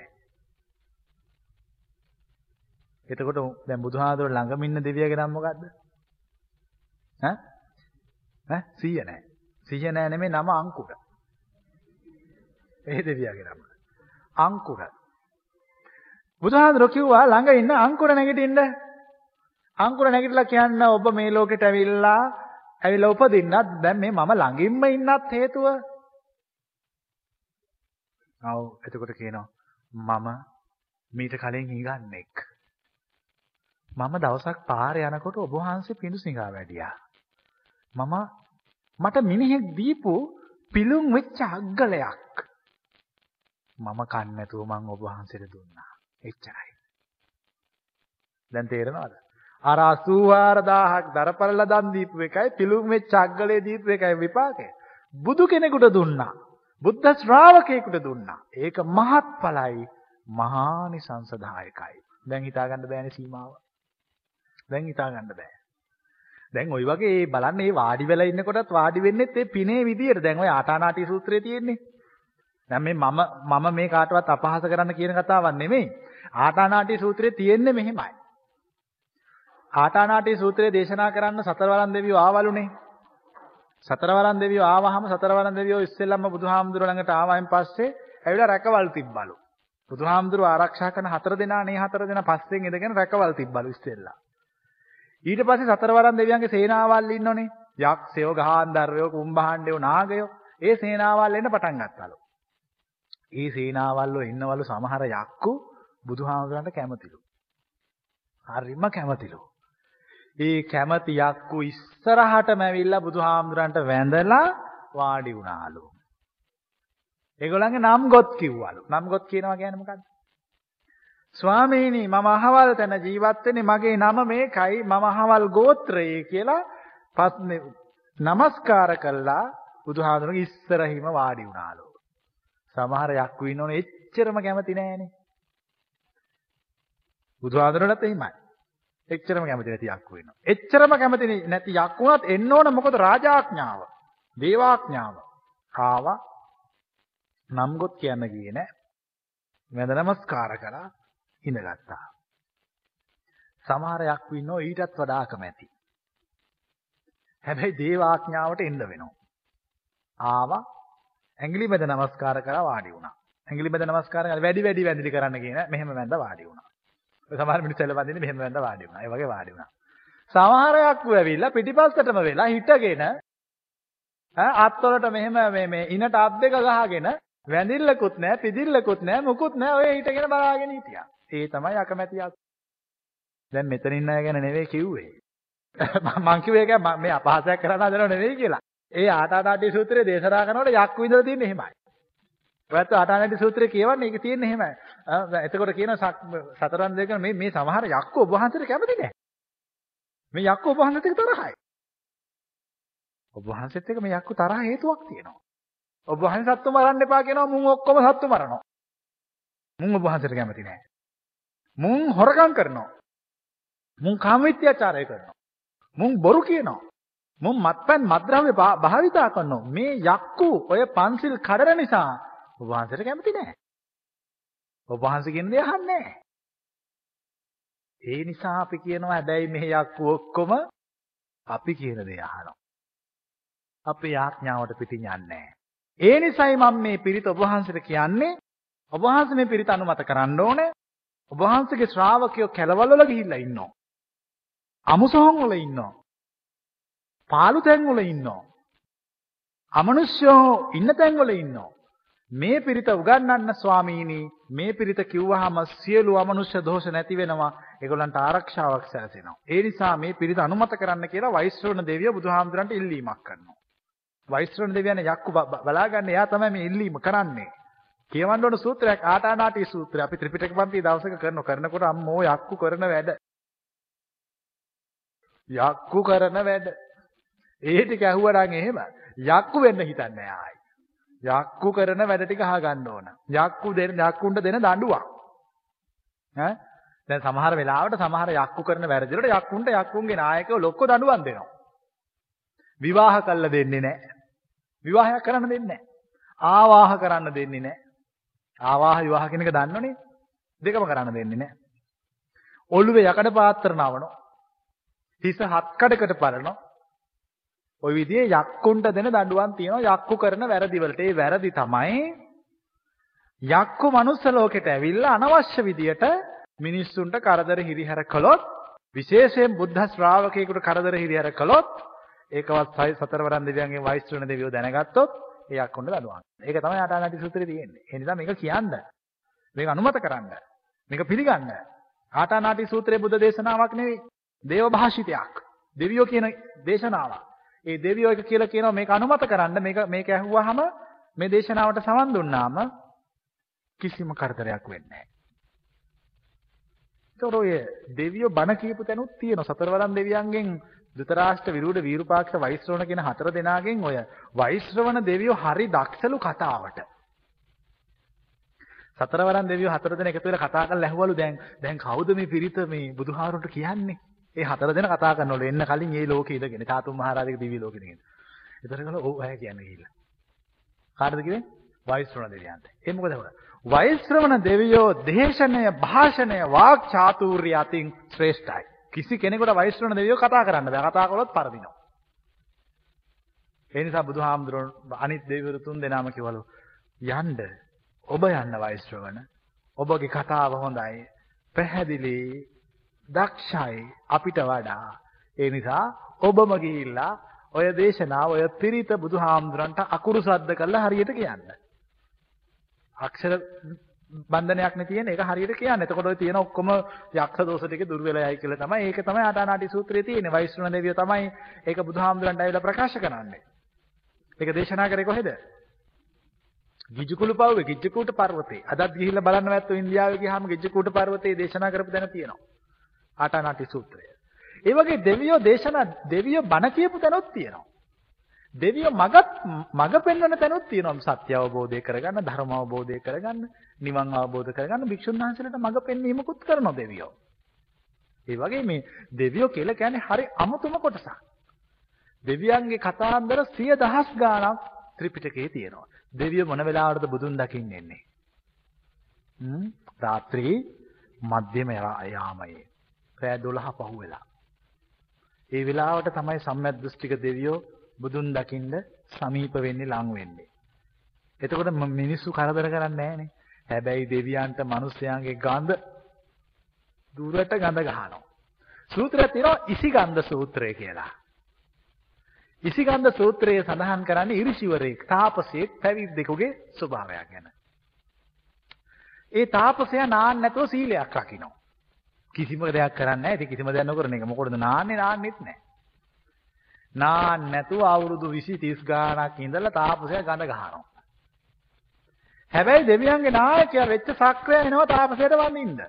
එතකොට දැන් බුදුහාඳුර ළඟම ඉන්න දෙවියගේ නම මොකද්ද? ඈ? ඈ? සීය නෑ. සීය නෑ නෙමෙයි නම අංකුර. ඒ දෙවියගේ නම. අංකුර. බුදුහාඳුර කිව්වා ළඟ ඉන්න අංකුර නැගිටින්න. අංකුර නැගිටලා කියන්න ඔබ මේ ලෝකෙට ඇවිල්ලා ඇවිල්ලා උපදින්නත් දැන් මේ මම ළඟින්ම ඉන්නත් හේතුව. ඔව් එතකොට කියනවා මම මීට කලින් හිඟන්නේක්. මම දවසක් පාරේ යනකොට ඔබ වහන්සේ පිඬුසිඟා වැඩියා. මම මට මිනිහෙක් දීපු පිලුම් වෙච්ච අග්ගලයක්. මම කන්නේ නැතුව මං ඔබ වහන්සේට දුන්නා. එච්චරයි. දැන් තේරෙනවද? අර 84000ක් දරපරල දන් දීපු එකයි පිලුම් වෙච්ච අග්ගලේ දීපු එකයි විපාකය. බුදු කෙනෙකුට දුන්නා. බුද්ධ ශ්‍රාවකයෙකුට දුන්නා. ඒක මහත්ඵලයි මහානිසංසදායකයි. දැන් හිතා ගන්න බෑනේ සීමාව. දැන් හිතා ගන්න බෑ. දැන් ওই වගේ බලන්න මේ වාඩි වෙලා ඉන්නකොටත් වාඩි වෙන්නෙත් ඒ පිනේ විදියට. දැන් ওই ආටානාටි සූත්‍රයේ තියෙන්නේ. දැන් මේ මම මම මේ කාටවත් අපහාස කරන්න කියන කතාවක් නෙමෙයි. ආටානාටි සූත්‍රයේ තියෙන්නේ මෙහෙමයි. ආටානාටි සූත්‍රයේ දේශනා කරන්න සතරවරන් දෙවියෝ ආවලුනේ. සතරවරන් දෙවියෝ ආවහම සතරවරන් දෙවියෝ ඉස්සෙල්ලම බුදුහාමුදුර ළඟට ආවයින් පස්සේ ඇවිල්ලා රැකවල් තිබ්බලු. බුදුහාමුදුර ආරක්ෂා කරන හතර දෙනා නේ හතර දෙනා පස්සෙන් ඉඳගෙන රැකවල් තිබ්බලු ඉස්සෙල්ලා. ඊට පස්සේ සතරවරන් දෙවියන්ගේ සේනාවල් ඉන්නෝනේ. යක්ෂයෝ, ගහාන්දරයෝ, කුම්භාණ්ඩයෝ, නාගයෝ ඒ සේනාවල් එන්න පටන් ගත්තලු. ඒ සේනාවල් වල ඉන්නවලු සමහර යක්කු බුදුහාමුදුරන්ට කැමතිලු. හරිම කැමතිලු. ඒ කැමති යක්කු ඉස්සරහටම ඇවිල්ලා බුදුහාමුදුරන්ට වැඳලා වාඩි වුණාලු. ඒගොල්ලන්ගේ නම් ගොත් කිව්වලු. නම් ගොත් කියනවා කියන්නේ මොකද්ද? ස්වාමීනි මම අහවල් තැන ජීවත් වෙන්නේ මගේ නම මේකයි මම අහවල් ගෝත්‍රයේ කියලා පස්නේ নমස්කාර කළා බුදුහාමුදුරන්ගේ ඉස්සරහිම වාඩි වුණාලු. සමහර යක්කු ඉන්නෝනේ එච්චරම කැමති නෑනේ. බුදුහාමුදුරන්ටත් එහෙමයි. එච්චරම කැමති නැති යක්කු වෙනවා. එච්චරම කැමති නැති යක්කු වුණත් එන්න ඕන මොකද රාජාඥාව. දේවාඥාව. ආවා නම් ගොත් කියන්න ගියේ නෑ. වැඳ නමස්කාර කළා ඉඳගත්තා. සමහර යක්කු ඉන්නෝ ඊටත් වඩා කැමැති. හැබැයි දේවාඥාවට එන්න වෙනවා. ආවා ඇඟිලි මැද නමස්කාර කරලා වාඩි වුණා. ඇඟිලි මැද නමස්කාර කරලා වැඩි වැඩි වැඳිලි කරන්න කියන මෙහෙම වැඳ වාඩි වුණා. සමහර මිනිස්සු එළ වඳින්නේ මෙහෙම වැඳ වාඩි වුණා. ඒ වගේ වාඩි වුණා. සමහරයක් ඇවිල්ලා පිටිපස්සටම වෙලා හිටගෙන ඈ අත්වලට මෙහෙම මේ මේ ඉනට අත් දෙක ගහගෙන වැඳිල්ලකුත් නැහැ, පිදිල්ලකුත් නැහැ, මුකුත් නැහැ. ඔය හිටගෙන බලාගෙන හිටියා. ඒ තමයි අකමැතියක්. දැන් මෙතන ඉන්න අය ගැන නෙවෙයි කිව්වේ. <laughs> මං කිව්වේ ඒක මේ අපහාසයක් කරන්න හදනව නෙවෙයි කියලා. ඒ ආටානාටි සූත්‍රයේ දේශනා කරනකොට යක්කු ඉඳලා තියෙන්නේ එහෙමයි. ඔයත් ආටානාටි සූත්‍රයේ කියවන්නේ ඒක තියෙන්නේ එහෙමයි. එතකොට කියන සතරන් දෙක මේ මේ සමහර යක්කු ඔබ වහන්සේට කැමති නැහැ. මේ යක්කු ඔබ වහන්සේට තරහයි. ඔබ වහන්සේත් එක්ක මේ යක්කු තරහ හේතුවක් තියෙනවා. ඔබ වහන්සේ සත්තු මරන්න එපා කියනවා මුන් ඔක්කොම සත්තු මරනවා. මුන් ඔබ වහන්සේට කැමති නැහැ. මුන් හොරකම් කරනවා. මුන් කාමවිත්‍යාචාරය කරනවා. මුන් බොරු කියනවා. මුන් මත්පැන් මත්ද්‍රව්‍ය භාවිතා කරනවා. මේ යක්කු ඔය පන්සිල් කඩන නිසා ඔබ වහන්සේට කැමති නැහැ. ඔබ වහන්සේ කියන දේ අහන්නේ නැහැ. ඒ නිසා අපි කියනවා හැබැයි මේ යක්කු ඔක්කොම අපි කියන දේ අහනවා. අපේ ආඥාවට පිටින් යන්නේ ඒ නිසයි මම මේ පිරිත ඔබ වහන්සේට කියන්නේ ඔබ වහන්සේ මේ පිරිත අනුමත කරන්න ඕනේ. ඔබ වහන්සේගේ ශ්‍රාවකයෝ කැලවල වල ගිහිල්ලා ඉන්නවා. අමුසොහන් වල ඉන්නවා. පාළු තැන් වල ඉන්නවා. අමනුෂ්‍යෝ ඉන්න තැන් වල ඉන්නවා. මේ පිරිත උගන්වන්න ස්වාමීනි මේ පිරිත කිව්වහම සියලු අමනුෂ්‍ය දෝෂ නැති වෙනවා ඒගොල්ලන්ට ආරක්ෂාවක් සැලසෙනවා ඒ නිසා මේ පිරිත අනුමත කරන්න කියලා වෛශ්‍රවණ දෙවිය බුදුහාමුදුරන්ට ඉල්ලීමක් කරනවා වෛශ්‍රවණ දෙවියන් යක්කු බලාගන්න එයා තමයි මේ ඉල්ලීම කරන්නේ. කියවන්න ඕන සූත්‍රයක් ආටානාටි සූත්‍රය. අපි ත්‍රිපිටක පන්ති දවසක කරන කරනකොට අම්මෝ යක්කු කරන වැඩ. යක්කු කරන වැඩ. ඒ ටික ඇහුවනම් එහෙම යක්කු වෙන්න හිතන්නේ ආයි. යක්කු කරන වැඩ ටික අහගන්න ඕන. යක්කු දෙන යක්කුන්ට දෙන දඬුවම්. ඈ දැන් සමහර වෙලාවට සමහර යක්කු කරන වැරදි වලට යක්කුන්ට යක්කුන්ගේ නායකව ලොක්ක දඬුවම් දෙනවා. විවාහ කල්ලා දෙන්නේ නැහැ. විවාහයක් කරන්න දෙන්නේ නැහැ. ආවාහ කරන්න දෙන්නේ නැහැ. ආවාහ විවාහ කියන එක දන්නවනේ. දෙකම කරන්න දෙන්නේ නැහැ. ඔළුවේ යකඩ පාත්‍ර නවනවා. හිස හත් කඩකට පරනවා. ওই විදිහේ යක්කුන්ට දෙන දඬුවම් තියෙනවා යක්කු කරන වැරදි වලට. ඒ වැරදි තමයි යක්කු මනුස්ස ලෝකෙට ඇවිල්ලා අනවශ්‍ය විදියට මිනිස්සුන්ට කරදර හිරිහැර කළොත් විශේෂයෙන් බුද්ධ ශ්‍රාවකයෙකුට කරදර හිරිහැර කළොත් ඒකවත් සතරවරන් දෙවියන්ගේ වෛශ්‍රවණ දෙවියෝ දැනගත්තොත් එයක් කොන්න දඩුවන්. ඒක තමයි ආටානාටි සූත්‍රයේ තියෙන්නේ. ඒ නිසා මේක කියන්න. මේක අනුමත කරන්න. මේක පිළිගන්න. ආටානාටි සූත්‍රයේ බුද්ධ දේශනාවක් නෙවෙයි. දේව භාෂිතයක්. දෙවියෝ කියන දේශනාවක්. ඒ දෙවියෝ එක කියලා කියනවා මේක අනුමත කරන්න. මේක මේක ඇහුවාම මේ දේශනාවට සමන් දුන්නාම කිසිම කරදරයක් වෙන්නේ නැහැ. ඒතකොට ඔය දෙවියෝ බණ කියපු තැනුත් තියෙනවා. සතරවරන් දෙවියන්ගෙන් ධෘතරාෂ්ට්‍ර විරුඩ වීරුපාක්ෂ වෛශ්‍රවණ කියන හතර දෙනාගෙන් ඔය වෛශ්‍රවණ දෙවියෝ හරි දක්ෂලු කතාවට. සතරවරන් දෙවියෝ හතර දෙනා එකතු වෙලා කතා කරලා ඇහුවලු දැන් දැන් කවුද මේ පිරිත මේ බුදුහාරුන්ට කියන්නේ? ඒ හතර දෙනා කතා කරනවලු එන්න කලින් මේ ලෝකෙ ඉඳගෙන තාතුම් මහරජාගේ දිව්‍ය ලෝකෙ ඉඳගෙන. ඒතර කළා ඔව් අය කියන්නේ ගිහිල්ලා. කාටද කිව්වේ? වෛශ්‍රවණ දෙවියන්ට. ඒ මොකද හොර? වෛශ්‍රවණ දෙවියෝ දේශනය භාෂණය වාක් චාතුර්ය අතින් ශ්‍රේෂ්ඨයි. කිසි කෙනෙකුට වෛශ්‍රවණ දෙවියෝ කතා කරන්න බෑ. කතා කළොත් පරදිනවා. ඒ නිසා බුදුහාමුදුරුවෝ අනිත් දෙවිවරු තුන් දෙනාම කිව්වලු යන්න ඔබ යන්න වෛශ්‍රවණ. ඔබගේ කතාව හොඳයි. පැහැදිලි දක්ෂයි අපිට වඩා. ඒ නිසා ඔබම ගිහිල්ලා ඔය දේශනාව ඔය පිරිත බුදුහාමුදුරන්ට අකුරු සද්ද කරලා හරියට කියන්න. අක්ෂර බන්ධනයක් නේ තියෙන ඒක හරියට කියන්න. එතකොට ඔය තියෙන ඔක්කොම යක්ෂ දෝෂ ටික දුර වෙලා යයි කියලා තමයි. ඒක තමයි ආදානාටි සූත්‍රයේ තියෙන්නේ. වෛශ්‍රණ දෙවියෝ තමයි ඒක බුදුහාමුදුරන්ට ඇවිල්ලා ප්‍රකාශ කරන්නේ. ඒක දේශනා කරේ කොහෙද? ගිජ්ජුකුළු පව්වේ ගිජ්ජුකූට පර්වතේ. අදත් ගිහිල්ලා බලන්න නැත්නම් ඉන්දියාවේ ගියාම ගිජ්ජුකූට පර්වතේ දේශනා කරපු තැන තියෙනවා. ආටානාටි සූත්‍රය. ඒ වගේ දෙවියෝ දේශනා දෙවියෝ බණ කියපු තැනොත් තියෙනවා. දෙවියෝ මගත් මග පෙන්වන තැනුත් තියෙනවා සත්‍ය අවබෝධය කරගන්න ධර්ම අවබෝධය කරගන්න නිවන් අවබෝධ කරගන්න භික්ෂුන් වහන්සේලාට මග පෙන්වීමකුත් කරනවා දෙවියෝ. ඒ වගේ මේ දෙවියෝ කියලා කියන්නේ හරි අමුතුම කොටසක්. දෙවියන්ගේ කතාන්දර සිය දහස් ගාණක් ත්‍රිපිටකයේ තියෙනවා. දෙවියෝ මොන වෙලාවටද බුදුන් දකින්න එන්නේ? හ්ම් රාත්‍රී මධ්‍යම යාමයේ. රෑ 12 පහුවෙලා. ඒ වෙලාවට තමයි සම්‍යක් දෘෂ්ටික දෙවියෝ බුදුන් දකින්න සමීප වෙන්නේ ලං වෙන්නේ. එතකොට මිනිස්සු කරදර කරන්නේ නැහනේ. හැබැයි දෙවියන්ට මිනිස්යාගේ ගඳ දුරට ගඳ ගහනවා. සූත්‍රය තියෙනවා ඉසිගන්ධ සූත්‍රය කියලා. ඉසිගන්ධ සූත්‍රයේ සඳහන් කරන්නේ ඉරිසිවරයෙක් තාපසයෙක් පැවිද්දෙකුගේ ස්වභාවයක් ගැන. ඒ තාපසයා නාන්න නැතුව සීලයක් රකින්න. කිසිම දෙයක් කරන්නේ නැහැ. ඉතින් කිසිම දෙයක් නොකරන එක. මොකටද නාන්නේ නාන්නෙත් නැහැ. නාන්න නැතුව අවුරුදු 20 30 ගාණක් ඉඳලා තාපසයා ගඳ ගහනවා. හැබැයි දෙවියන්ගේ නායකයා වෙච්ච සක්‍රය එනවා තාපසයට වඳින්න.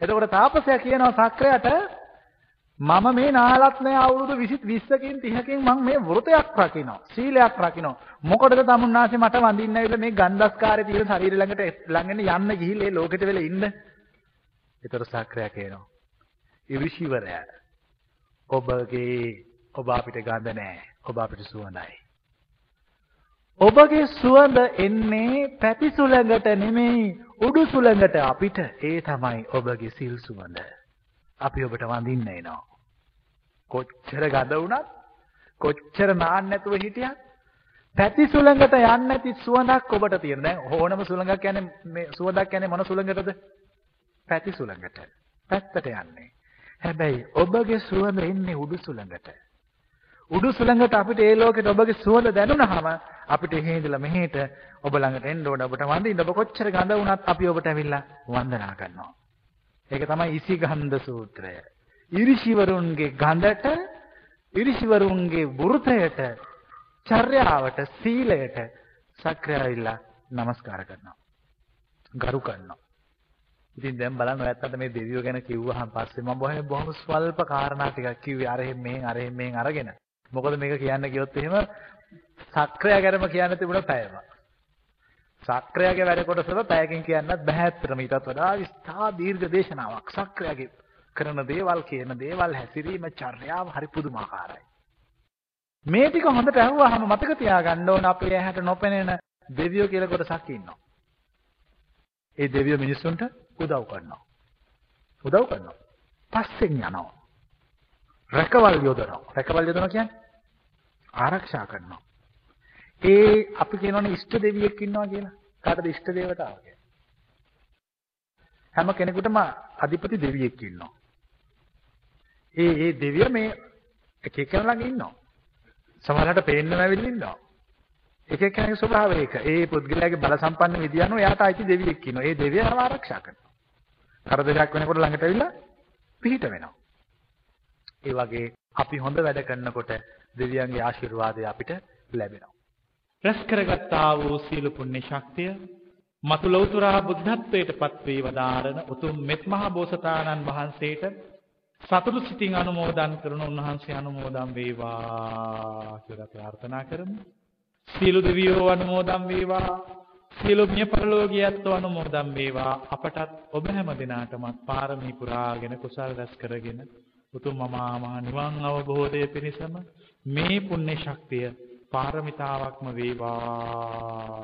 එතකොට තාපසයා කියනවා සක්‍රයට මම මේ නාලත් නෑ අවුරුදු 20 20කින් 30කින් මම මේ වෘතයක් රකින්නවා. සීලයක් රකින්නවා. මොකටද තමුන්නාසේ මට වඳින්න ඇවිල්ලා මේ ගන්ධස්කාරේ තියෙන ශරීර ළඟට ළඟගෙන යන්න ගිහිල්ලා ඒ ලෝකෙට වෙලා ඉන්න. ඒතර සක්‍රයා කියනවා. ඉරිෂිවරයා ඔබගේ ඔබ අපිට ගඳ නෑ. ඔබ අපිට සුවඳයි. ඔබගේ සුවඳ එන්නේ පැති සුළඟට නෙමෙයි උඩු සුළඟට අපිට ඒ තමයි ඔබගේ සිල් සුවඳ. අපි ඔබට වඳින්න එනවා. කොච්චර ගඳ වුණත් කොච්චර නාන්න නැතුව හිටියත් පැති සුළඟට යන්නේ නැති සුවඳක් ඔබට තියෙන. දැන් ඕනම සුළඟක් කියන්නේ මේ සුවඳක් කියන්නේ මොන සුළඟටද? පැති සුළඟට. පැත්තට යන්නේ. හැබැයි ඔබගේ සුවඳ එන්නේ උඩු සුළඟට. උඩු සුළඟට අපිට ඒ ලෝකෙට ඔබගේ සුවඳ දැනුණාම අපිට එහෙ ඉඳලා මෙහෙට ඔබ ළඟට එන්න ඕන ඔබට වඳින්න ඔබ කොච්චර ගඳ වුණත් අපි ඔබට ඇවිල්ලා වන්දනා කරනවා. ඒක තමයි ඉසිගන්ධ සූත්‍රය. ඉරිෂිවරුන්ගේ ගඳට ඉරිෂිවරුන්ගේ වෘතයට චර්යාවට සීලයට සක්‍රියයිලා নমස්කාර කරනවා. ගරු කරනවා. ඉතින් දැන් බලන්න ඔයත් මේ දෙවියෝ ගැන කිව්වහම පස්සේ මම බොහොම බොහොම ස්වල්ප කාරණා ටිකක් කිව්වේ අරහෙන් මෙහෙන් අරහෙන් මෙහෙන් අරගෙන. මොකද මේක කියන්න ගියොත් එහෙම සක්‍රිය ගැනම කියන්න තිබුණ පැයම. සක්‍රියගේ වැඩ කොටසව පැයකින් කියන්නත් බෑ අත්‍තරම ඊටත් වඩා විස්තා දීර්ඝ දේශනාවක්. සක්‍රියගේ කරන දේවල් කියන දේවල් හැසිරීම චර්යාව හරි පුදුමාකාරයි. මේ ටික හොඳට අහුවාම මතක තියාගන්න ඕන අපේ ඇහැට නොපෙනෙන දෙවියෝ කියලා කොටසක් ඉන්නවා. ඒ දෙවියෝ මිනිස්සුන්ට උදව් කරනවා. උදව් කරනවා. පස්සෙන් යනවා. රැකවල් යොදනවා. රැකවල් යොදනවා කියන්නේ ආරක්ෂා කරනවා. ඒ අපි කියනවනේ ඉෂ්ට දෙවියෙක් ඉන්නවා කියලා. කාටද ඉෂ්ට දේවතාව කියන්නේ? හැම කෙනෙකුටම අධිපති දෙවියෙක් ඉන්නවා. ඒ ඒ දෙවිය මේ එක එක ළඟ ඉන්නවා. සමහරවිට පේන්නම ඇවිල්ලා ඉන්නවා. එක එක්කෙනාගේ ස්වභාවය ඒක. ඒ පුද්ගලයාගේ බල සම්පන්න විදිය අනුව එයාට අයිති දෙවියෙක් ඉන්නවා. ඒ දෙවියව ආරක්ෂා කරනවා. කරදරයක් වෙනකොට ළඟට ඇවිල්ලා පිහිට වෙනවා. ඒ වගේ අපි හොඳ වැඩ කරනකොට දෙවියන්ගේ ආශිර්වාදය අපිට ලැබෙනවා. රැස් කරගත්තා වූ සීල පුණ්‍ය ශක්තිය මතු ලෞතුරා බුද්ධත්වයට පත්වී වදාරන උතුම් මෙත් මහ බෝසතාණන් වහන්සේට සතුටු සිතින් අනුමෝදන් කරන උන්වහන්සේ අනුමෝදන් වේවා කියලා ප්‍රාර්ථනා කරමු. සීල දෙවියෝ අනුමෝදන් වේවා. සියලු මිය පරලෝකියත් අනුමෝදන් වේවා. අපටත් ඔබ හැම දිනාටමත් පාරමී පුරාගෙන කුසල් රැස් කරගෙන උතුම් මමා මහ නිවන් අවබෝධය පිණිසම මේ පුණ්‍ය ශක්තිය පාරමිතාවක්ම වේවා